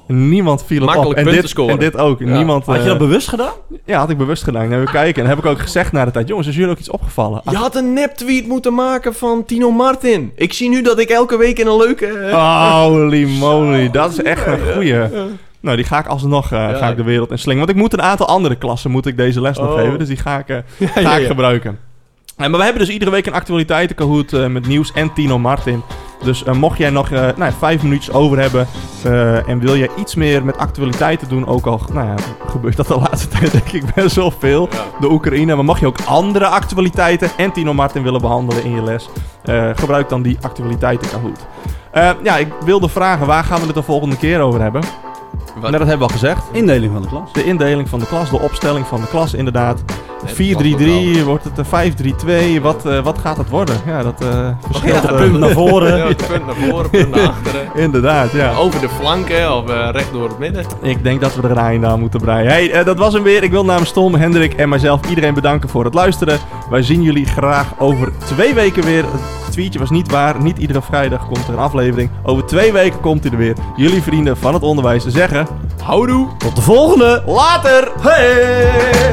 S2: Niemand viel het
S1: Makkelijk
S2: op. En
S1: punten
S2: dit,
S1: scoren.
S2: en dit ook.
S1: Ja.
S2: Niemand,
S3: Had je
S2: eh,
S3: dat bewust gedaan?
S2: ja, had ik bewust gedaan. Even kijken. En heb ik ook gezegd na de tijd. Jongens, is jullie ook iets opgevallen?
S1: Je had een nep-tweet moeten maken van Tino Martin. Ik zie nu dat ik elke week in een leuke... eh,
S2: Holy (laughs) moly, dat is echt een goeie. Nou, die ga ik alsnog eh,
S1: Ja.
S2: ga ik de wereld in slingen. Want ik moet een aantal andere klassen moet ik deze les nog
S1: Oh.
S2: geven. Dus die ga ik, eh, (laughs)
S1: ja,
S2: ga
S1: ja,
S2: ik
S1: ja.
S2: gebruiken. Eh, maar we hebben dus iedere week een actualiteitenkahoot eh met nieuws en Tino Martin. Dus eh, mocht jij nog eh, nou, vijf minuutjes over hebben eh, en wil jij iets meer met actualiteiten doen, ook al nou ja, gebeurt dat de laatste (laughs) tijd denk ik best wel veel,
S1: Ja.
S2: de Oekraïne. Maar mag je ook andere actualiteiten en Tino Martin willen behandelen in je les, gebruik dan die actualiteitenkahoot. Eh ja, ik wilde vragen, waar gaan we het de volgende keer over hebben?
S1: Wat?
S2: Nou, dat hebben we al gezegd.
S3: Indeling van de klas.
S2: De indeling van de klas, de opstelling van de klas inderdaad.
S1: Het
S2: 4-3-3, wordt het een 5-3-2? Wat, eh, wat gaat het worden? Ja, dat eh verschilt.
S1: Ja,
S2: eh,
S3: Punt naar voren. (laughs)
S1: Ja, punt naar voren, punt naar achteren. (laughs)
S2: Inderdaad, ja.
S1: Over de flanken of eh, recht door het midden.
S2: Ik denk dat we er een einde aan moeten breien. Hey, eh, dat was hem weer. Ik wil namens Tom, Hendrik en mijzelf iedereen bedanken voor het luisteren. Wij zien jullie graag over twee weken weer. Het tweetje was niet waar. Niet iedere vrijdag komt er een aflevering. Over twee weken komt hij er weer. Jullie vrienden van het onderwijs zeggen...
S1: Houdoe!
S3: Tot de volgende!
S2: Later! Hey!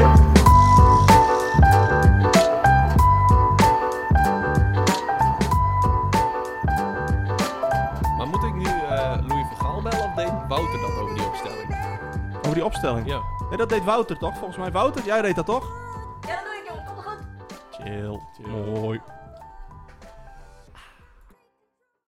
S1: Maar moet ik nu eh, Louis van Gaal bellen of deed Wouter dat over die opstelling?
S2: Over die opstelling.
S1: Ja.
S2: Nee, dat deed Wouter toch? Volgens mij Wouter. Jij deed dat toch?
S6: Ja, dat doe ik, joh. Komt goed.
S2: Chill. Mooi.